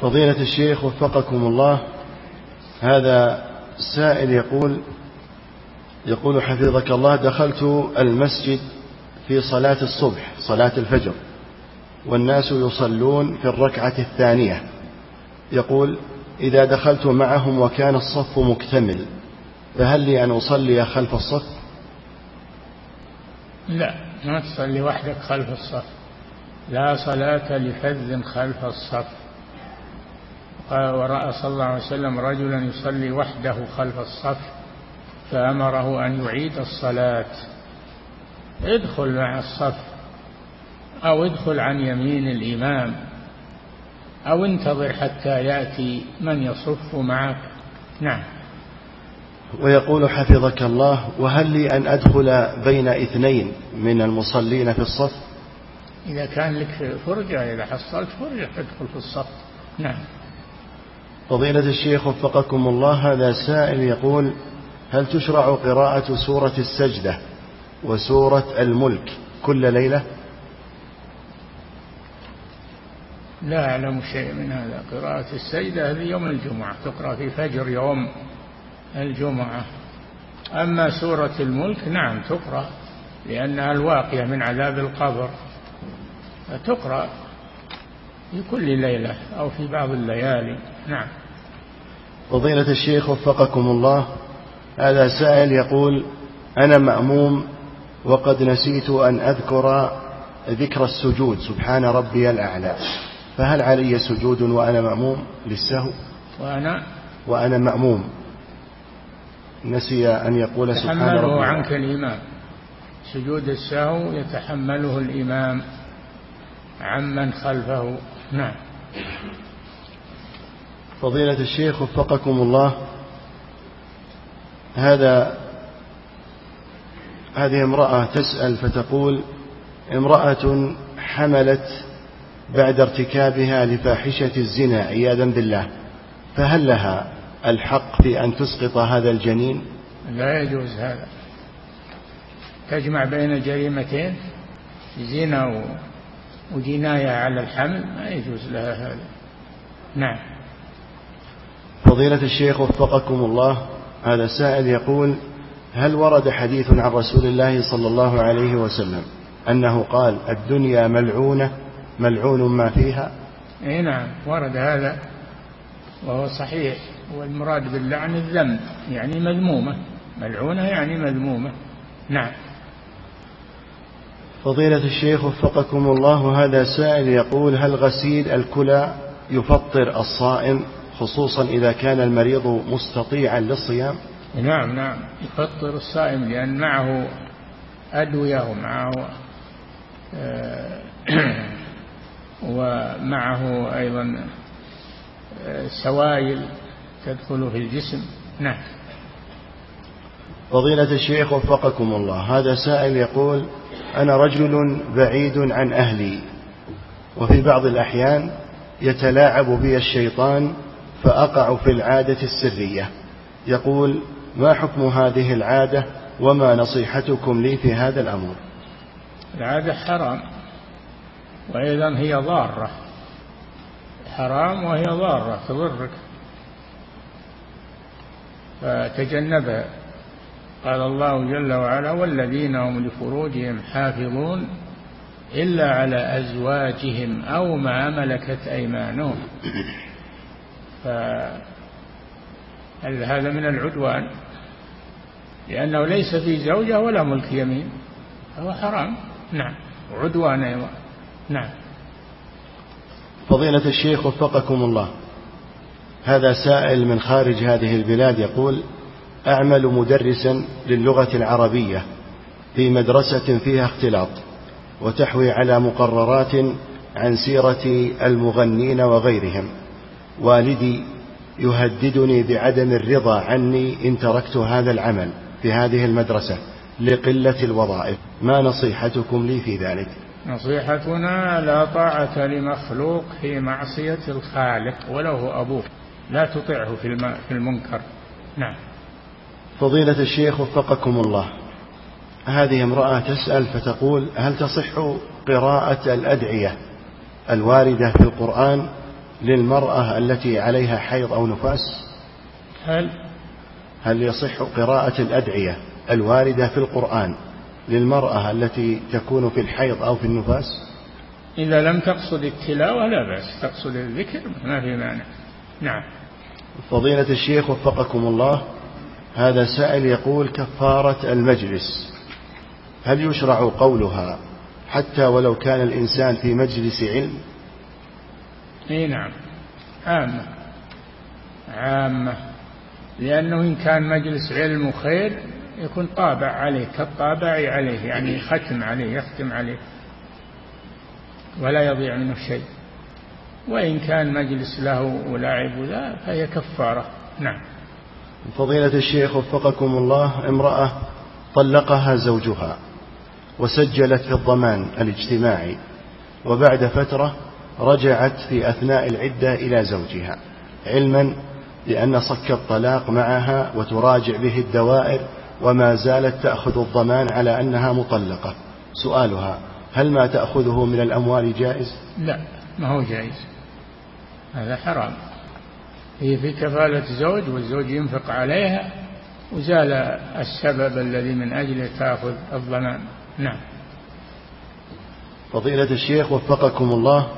فضيلة الشيخ وفقكم الله هذا سائل يقول يقول حفظك الله دخلت المسجد في صلاة الصبح صلاة الفجر والناس يصلون في الركعة الثانية. يقول إذا دخلت معهم وكان الصف مكتمل فهل لي أن أصلي خلف الصف؟ لا ما تصلي وحدك خلف الصف. لا صلاة لفذ خلف الصف. ورأى صلى الله عليه وسلم رجلا يصلي وحده خلف الصف فأمره أن يعيد الصلاة. ادخل مع الصف أو ادخل عن يمين الإمام أو انتظر حتى يأتي من يصف معك. نعم. ويقول حفظك الله وهل لي أن أدخل بين اثنين من المصلين في الصف؟ إذا كان لك فرجة إذا حصلت فرجة تدخل في الصف. نعم. فضيلة الشيخ وفقكم الله هذا سائل يقول هل تشرع قراءة سورة السجدة وسورة الملك كل ليلة؟ لا أعلم شيء من هذا. قراءة السجدة هذه يوم الجمعة تقرأ في فجر يوم. الجمعة. أما سورة الملك نعم تقرأ لأنها الواقية من عذاب القبر. تقرأ في كل ليلة أو في بعض الليالي. نعم. فضيلة الشيخ وفقكم الله هذا سائل يقول أنا مأموم وقد نسيت أن أذكر ذكر السجود سبحان ربي الأعلى. فهل علي سجود وأنا مأموم للسهو؟ وأنا؟ وأنا مأموم. نسي أن يقول سبحان ربي يتحمله عنك الإمام. سجود السهو يتحمله الإمام عمن خلفه. نعم. فضيلة الشيخ وفقكم الله هذا هذه امرأة تسأل فتقول امرأة حملت بعد ارتكابها لفاحشة الزنا عياذا بالله فهل لها؟ الحق في أن تسقط هذا الجنين؟ لا يجوز هذا. تجمع بين جريمتين زنا وجناية على الحمل ما يجوز لها هذا. نعم. فضيلة الشيخ وفقكم الله هذا سائل يقول هل ورد حديث عن رسول الله صلى الله عليه وسلم أنه قال الدنيا ملعونة ملعون ما فيها؟ اي نعم ورد هذا وهو صحيح. والمراد باللعن الذم يعني مذمومة. ملعونة يعني مذمومة. نعم. فضيلة الشيخ وفقكم الله هذا سائل يقول هل غسيل الكلى يفطر الصائم خصوصا إذا كان المريض مستطيعا للصيام؟ نعم نعم. يفطر الصائم لأن معه أدوية ومعه آه، ومعه أيضا آه، سوائل. تدخل في الجسم. نعم. فضيلة الشيخ وفقكم الله. هذا سائل يقول أنا رجل بعيد عن أهلي وفي بعض الأحيان يتلاعب بي الشيطان فأقع في العادة السرية. يقول ما حكم هذه العادة وما نصيحتكم لي في هذا الأمر؟ العادة حرام وأيضا هي ضارة. حرام وهي ضارة تضرك. فتجنبها قال الله جل وعلا والذين هم لفروجهم حافظون إلا على أزواجهم أو ما ملكت أيمانهم. هذا من العدوان؟ لأنه ليس في زوجة ولا ملك يمين فهو حرام. نعم عدوان أيضا. نعم. فضيلة الشيخ وفقكم الله. هذا سائل من خارج هذه البلاد يقول أعمل مدرسا للغة العربية في مدرسة فيها اختلاط وتحوي على مقررات عن سيرة المغنين وغيرهم. والدي يهددني بعدم الرضا عني إن تركت هذا العمل في هذه المدرسة لقلة الوظائف. ما نصيحتكم لي في ذلك؟ نصيحتنا لا طاعة لمخلوق في معصية الخالق ولو هو أبوه. لا تطعه في المنكر. نعم. فضيلة الشيخ وفقكم الله. هذه امرأة تسأل فتقول هل تصح قراءة الأدعية الواردة في القرآن للمرأة التي عليها حيض أو نفاس؟ هل؟ هل يصح قراءة الأدعية الواردة في القرآن للمرأة التي تكون في الحيض أو في النفاس؟ إذا لم تقصد التلاوة لا بأس تقصد الذكر ما في مانع. نعم. فضيلة الشيخ وفقكم الله هذا سائل يقول كفارة المجلس هل يشرع قولها حتى ولو كان الإنسان في مجلس علم؟ إي نعم. عامة. عامة. لأنه إن كان مجلس علم وخير يكون طابع عليه كالطابع عليه يعني ختم عليه يختم عليه. ولا يضيع منه شيء. وإن كان مجلس له ولعب ذا فهي كفارة. نعم. فضيلة الشيخ وفقكم الله امرأة طلقها زوجها وسجلت في الضمان الاجتماعي وبعد فترة رجعت في أثناء العدة إلى زوجها علما بأن صك الطلاق معها وتراجع به الدوائر وما زالت تأخذ الضمان على أنها مطلقة. سؤالها هل ما تأخذه من الأموال جائز؟ لا ما هو جائز. هذا حرام. هي في كفالة زوج والزوج ينفق عليها وزال السبب الذي من أجله تأخذ الضمان. نعم. فضيلة الشيخ وفقكم الله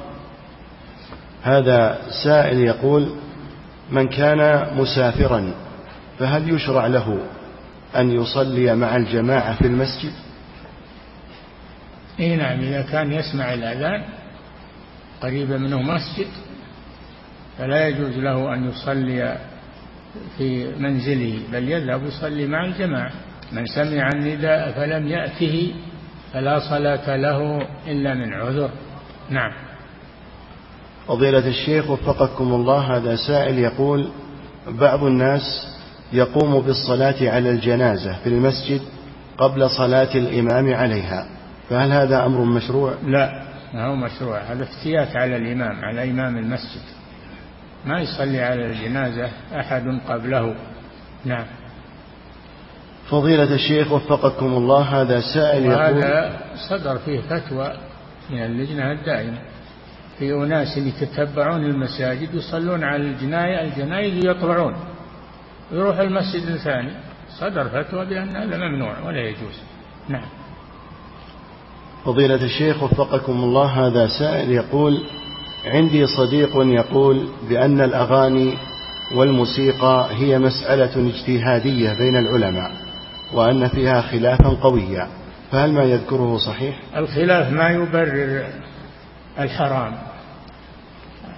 هذا سائل يقول من كان مسافرا فهل يشرع له أن يصلي مع الجماعة في المسجد؟ اي نعم إذا كان يسمع الأذان قريبا منه مسجد فلا يجوز له أن يصلي في منزله بل يذهب يصلي مع الجماعة. من سمع النداء فلم يأته فلا صلاة له إلا من عذر. نعم. فضيلة الشيخ وفقكم الله هذا سائل يقول بعض الناس يقوم بالصلاة على الجنازة في المسجد قبل صلاة الإمام عليها. فهل هذا أمر مشروع؟ لا ما هو مشروع هذا افتيات على الإمام على إمام المسجد. ما يصلي على الجنازة أحد قبله. نعم. فضيلة الشيخ وفقكم الله هذا سائل يقول وهذا صدر فيه فتوى من اللجنة الدائمة. في أناس يتتبعون المساجد يصلون على الجناية الجنايز ويطلعون يروح المسجد الثاني. صدر فتوى بأن هذا ممنوع ولا يجوز. نعم. فضيلة الشيخ وفقكم الله هذا سائل يقول عندي صديق يقول بأن الأغاني والموسيقى هي مسألة اجتهادية بين العلماء وأن فيها خلافا قويا. فهل ما يذكره صحيح؟ الخلاف ما يبرر الحرام.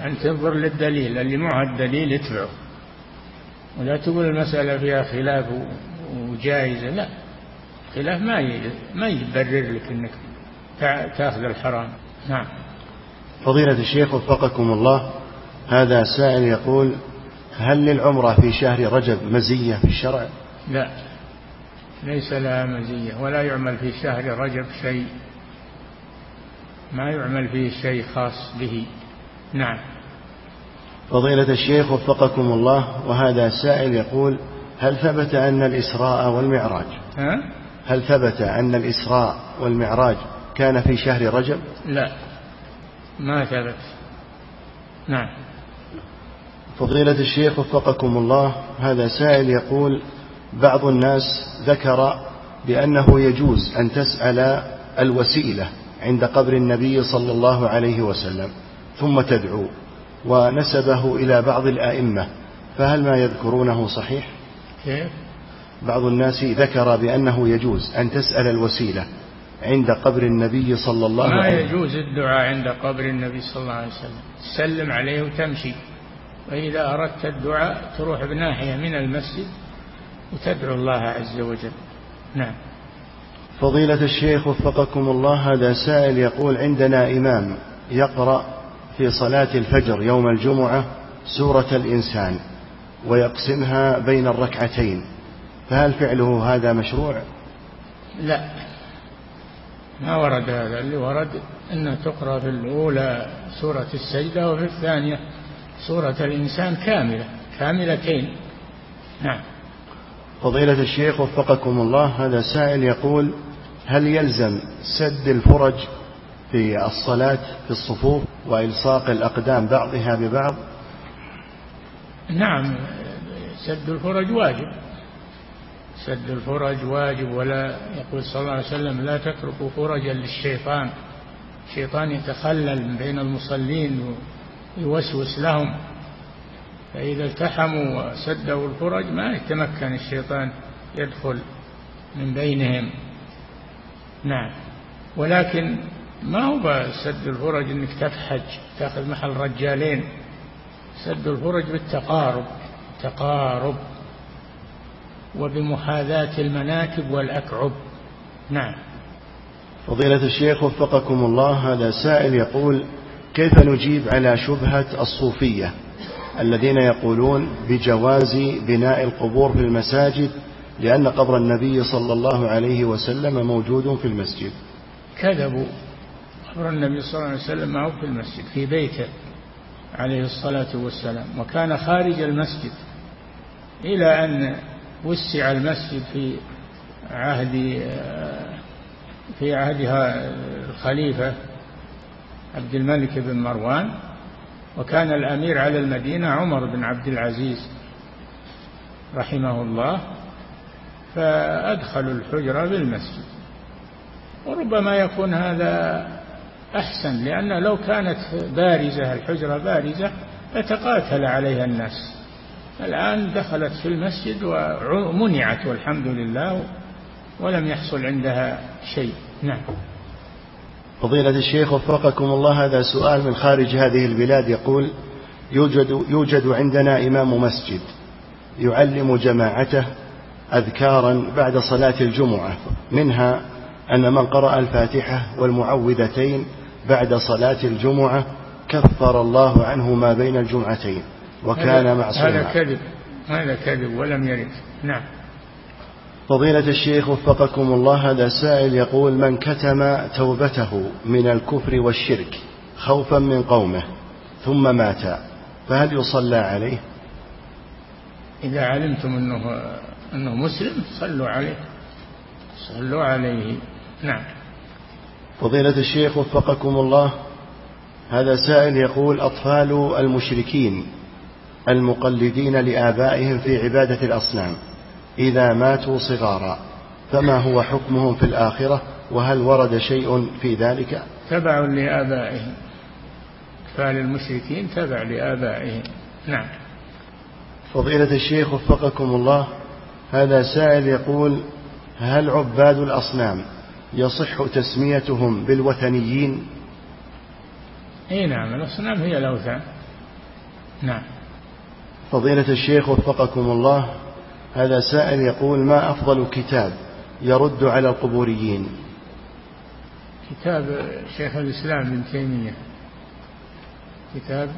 أن تنظر للدليل اللي معه الدليل اتبعه ولا تقول المسألة فيها خلاف وجائزة لا. خلاف ما ما يبرر لك إنك تأخذ الحرام. نعم. فضيلة الشيخ وفقكم الله هذا سائل يقول هل للعمرة في شهر رجب مزية في الشرع؟ لا ليس لها مزية ولا يعمل في شهر رجب شيء. ما يعمل فيه شيء خاص به. نعم. فضيلة الشيخ وفقكم الله وهذا سائل يقول هل ثبت أن الإسراء والمعراج؟ ها؟ هل ثبت أن الإسراء والمعراج كان في شهر رجب؟ لا. ما ثبت نعم. فضيلة الشيخ وفقكم الله هذا سائل يقول بعض الناس ذكر بأنه يجوز أن تسأل الوسيلة عند قبر النبي صلى الله عليه وسلم ثم تدعو ونسبه إلى بعض الآئمة فهل ما يذكرونه صحيح؟ كيف؟ بعض الناس ذكر بأنه يجوز أن تسأل الوسيلة عند قبر النبي صلى الله عليه وسلم ما يجوز الدعاء عند قبر النبي صلى الله عليه وسلم. تسلم عليه وتمشي. وإذا أردت الدعاء تروح بناحية من المسجد وتدعو الله عز وجل. نعم. فضيلة الشيخ وفقكم الله هذا سائل يقول عندنا إمام يقرأ في صلاة الفجر يوم الجمعة سورة الإنسان ويقسمها بين الركعتين فهل فعله هذا مشروع؟ لا. ما ورد هذا اللي ورد أن تقرأ في الأولى سورة السجدة وفي الثانية سورة الإنسان كاملة كاملتين. نعم. فضيلة الشيخ وفقكم الله هذا سائل يقول هل يلزم سد الفرج في الصلاة في الصفوف وإلصاق الأقدام بعضها ببعض؟ نعم سد الفرج واجب. سد الفرج واجب ولا يقول صلى الله عليه وسلم لا تتركوا فرجا للشيطان. الشيطان يتخلل بين المصلين ويوسوس لهم. فإذا التحموا وسدوا الفرج ما يتمكن الشيطان يدخل من بينهم. نعم. ولكن ما هو سد الفرج إنك تفحج تأخذ محل رجالين. سد الفرج بالتقارب تقارب. وبمحاذاة المناكب والأكعب. نعم. فضيلة الشيخ وفقكم الله هذا سائل يقول كيف نجيب على شبهة الصوفية الذين يقولون بجواز بناء القبور في المساجد لأن قبر النبي صلى الله عليه وسلم موجود في المسجد؟ كذبوا. قبر النبي صلى الله عليه وسلم معه في المسجد في بيته عليه الصلاة والسلام وكان خارج المسجد إلى أن وسع المسجد في عهد في عهدها الخليفة عبد الملك بن مروان وكان الأمير على المدينة عمر بن عبد العزيز رحمه الله فأدخلوا الحجرة بالمسجد. وربما يكون هذا أحسن لأن لو كانت بارزة الحجرة بارزة لتقاتل عليها الناس. الآن دخلت في المسجد ومنعت والحمد لله ولم يحصل عندها شيء. نعم. فضيلة الشيخ وفقكم الله هذا سؤال من خارج هذه البلاد يقول يوجد, يوجد عندنا إمام مسجد يعلم جماعته أذكارا بعد صلاة الجمعة منها أن من قرأ الفاتحة والمعوذتين بعد صلاة الجمعة كفر الله عنه ما بين الجمعتين. وكان معصوما. هذا كذب. هذا كذب ولم يرد. نعم. فضيلة الشيخ وفقكم الله هذا سائل يقول من كتم توبته من الكفر والشرك خوفا من قومه ثم مات فهل يصلى عليه؟ إذا علمتم أنه أنه مسلم صلوا عليه. صلوا عليه. نعم. فضيلة الشيخ وفقكم الله هذا سائل يقول أطفال المشركين المقلدين لآبائهم في عبادة الأصنام. إذا ماتوا صغارا فما هو حكمهم في الآخرة؟ وهل ورد شيء في ذلك؟ تبع لآبائهم. أطفال المشركين تبع لآبائهم. نعم. فضيلة الشيخ وفقكم الله هذا سائل يقول هل عباد الأصنام يصح تسميتهم بالوثنيين؟ إي نعم الأصنام هي الأوثان. نعم. فضيلة الشيخ وفقكم الله هذا سائل يقول ما أفضل كتاب يرد على القبوريين؟ كتاب شيخ الإسلام ابن تيمية. كتاب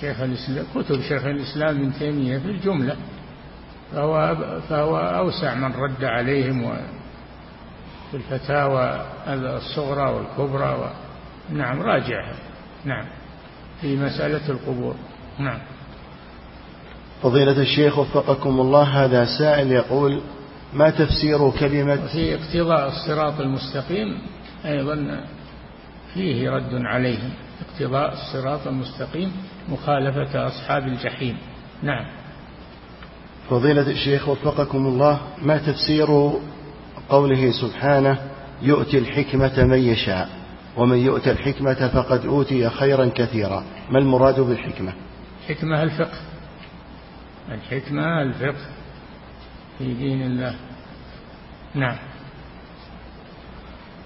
شيخ الإسلام كتب شيخ الإسلام ابن تيمية في الجملة فهو, فهو أوسع من رد عليهم في الفتاوى الصغرى والكبرى و... نعم راجعها نعم في مسألة القبور نعم. فضيلة الشيخ وفقكم الله هذا سائل يقول ما تفسير كلمة في اقتضاء الصراط المستقيم أيضا فيه رد عليهم اقتضاء الصراط المستقيم مخالفة أصحاب الجحيم. نعم. فضيلة الشيخ وفقكم الله ما تفسير قوله سبحانه يؤتي الحكمة من يشاء ومن يؤت الحكمة فقد أوتي خيرا كثيرا؟ ما المراد بالحكمة؟ حكمة الفقه. الحكمة الفقه في دين الله. نعم.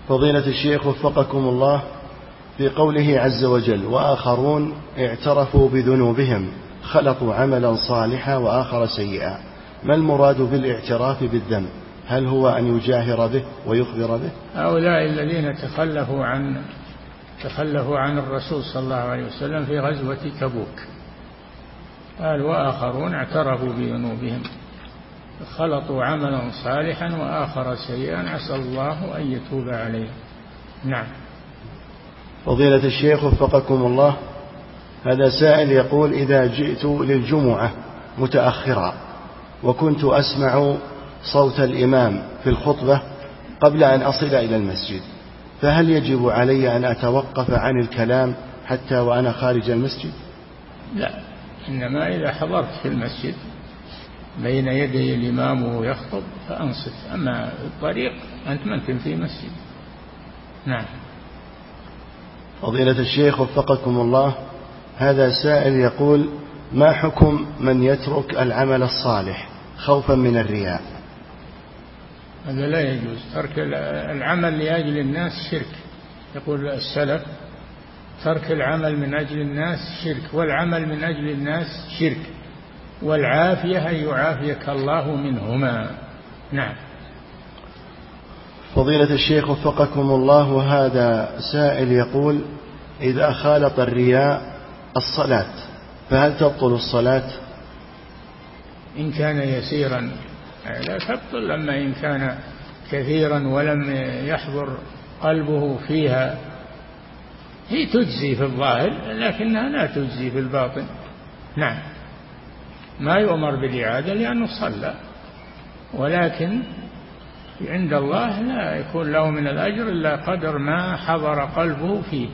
فضيلة الشيخ وفقكم الله في قوله عز وجل وآخرون اعترفوا بذنوبهم خلطوا عملا صالحا وآخر سيئا. ما المراد بالاعتراف بالذنب؟ هل هو أن يجاهر به ويخبر به؟ هؤلاء الذين تخلفوا عن تخلفوا عن الرسول صلى الله عليه وسلم في غزوة تبوك. قال وآخرون اعترفوا بذنوبهم. خلطوا عملا صالحا وآخر سيئا عسى الله أن يتوب عليهم. نعم. فضيلة الشيخ وفقكم الله هذا سائل يقول إذا جئت للجمعة متأخرا وكنت أسمع صوت الإمام في الخطبة قبل أن أصل إلى المسجد فهل يجب علي أن أتوقف عن الكلام حتى وأنا خارج المسجد؟ لا. إنما إذا حضرت في المسجد بين يدي الإمام وهو يخطب فأنصت أما الطريق أنت ممكن في مسجد. نعم. فضيلة الشيخ وفقكم الله هذا سائل يقول ما حكم من يترك العمل الصالح خوفا من الرياء؟ هذا لا يجوز. ترك العمل لأجل الناس شرك. يقول السلف ترك العمل من أجل الناس شرك والعمل من أجل الناس شرك. والعافية أن يعافيك الله منهما. نعم. فضيلة الشيخ وفقكم الله وهذا سائل يقول إذا خالط الرياء الصلاة فهل تبطل الصلاة؟ إن كان يسيرا لا تبطل أما إن كان كثيرا ولم يحضر قلبه فيها هي تجزي في الظاهر لكنها لا تجزي في الباطن. نعم. ما يؤمر بالإعادة لأنه صلى. ولكن عند الله لا يكون له من الأجر إلا قدر ما حضر قلبه فيه.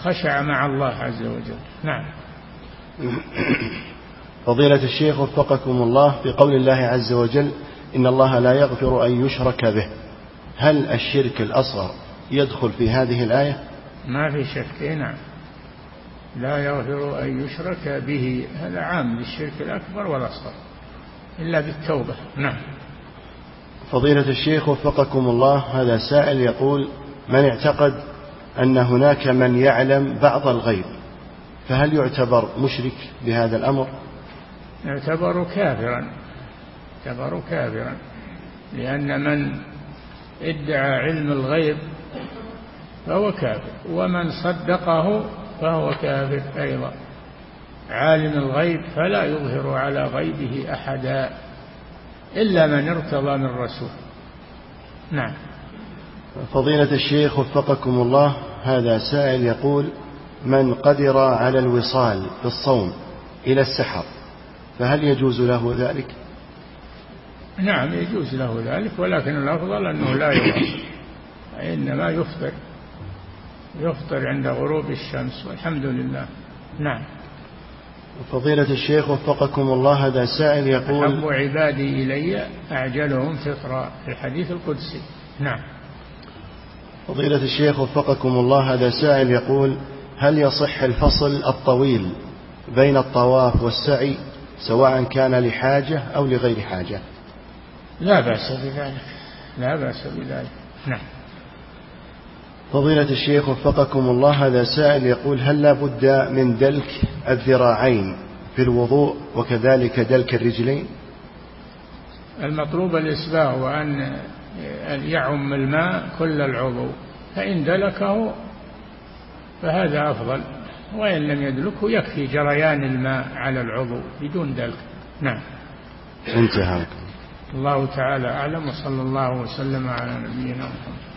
خشع مع الله عز وجل. نعم. فضيلة الشيخ وفقكم الله في قول الله عز وجل إن الله لا يغفر أن يشرك به. هل الشرك الأصغر يدخل في هذه الآية؟ ما في شك. نعم. لا يغفر أن يشرك به. هذا عام للشرك الأكبر والأصغر. إلا بالتوبة. نعم. فضيلة الشيخ وفقكم الله هذا سائل يقول من اعتقد أن هناك من يعلم بعض الغيب فهل يعتبر مشرك بهذا الأمر؟ يعتبر كافرا. يعتبر كافرا. لأن من ادعى علم الغيب فهو كافر. ومن صدقه فهو كافر أيضا. عالم الغيب فلا يظهر على غيبه أحدا إلا من ارتضى من رسول. نعم. فضيلة الشيخ وفقكم الله هذا سائل يقول من قدر على الوصال في الصوم إلى السحر فهل يجوز له ذلك؟ نعم يجوز له ذلك ولكن الأفضل أنه لا يواصل إنما يفطر. يفطر عند غروب الشمس والحمد لله. نعم. فضيلة الشيخ وفقكم الله هذا سائل يقول أحب عبادي إلي أعجلهم فطرا في الحديث القدسي. نعم. فضيلة الشيخ وفقكم الله هذا سائل يقول هل يصح الفصل الطويل بين الطواف والسعي سواء كان لحاجة أو لغير حاجة؟ لا بأس بذلك لا بأس بذلك. نعم. فضيلة الشيخ وفقكم الله هذا سائل يقول هل لا بد من دلك الذراعين في الوضوء وكذلك دلك الرجلين؟ المطلوب الإسباغ وأن يعم الماء كل العضو فإن دلكه فهذا أفضل وإن لم يدلكه يكفي جريان الماء على العضو بدون دلك. نعم. انتهى. الله تعالى أعلم وصلى الله وسلم على نبينا محمد.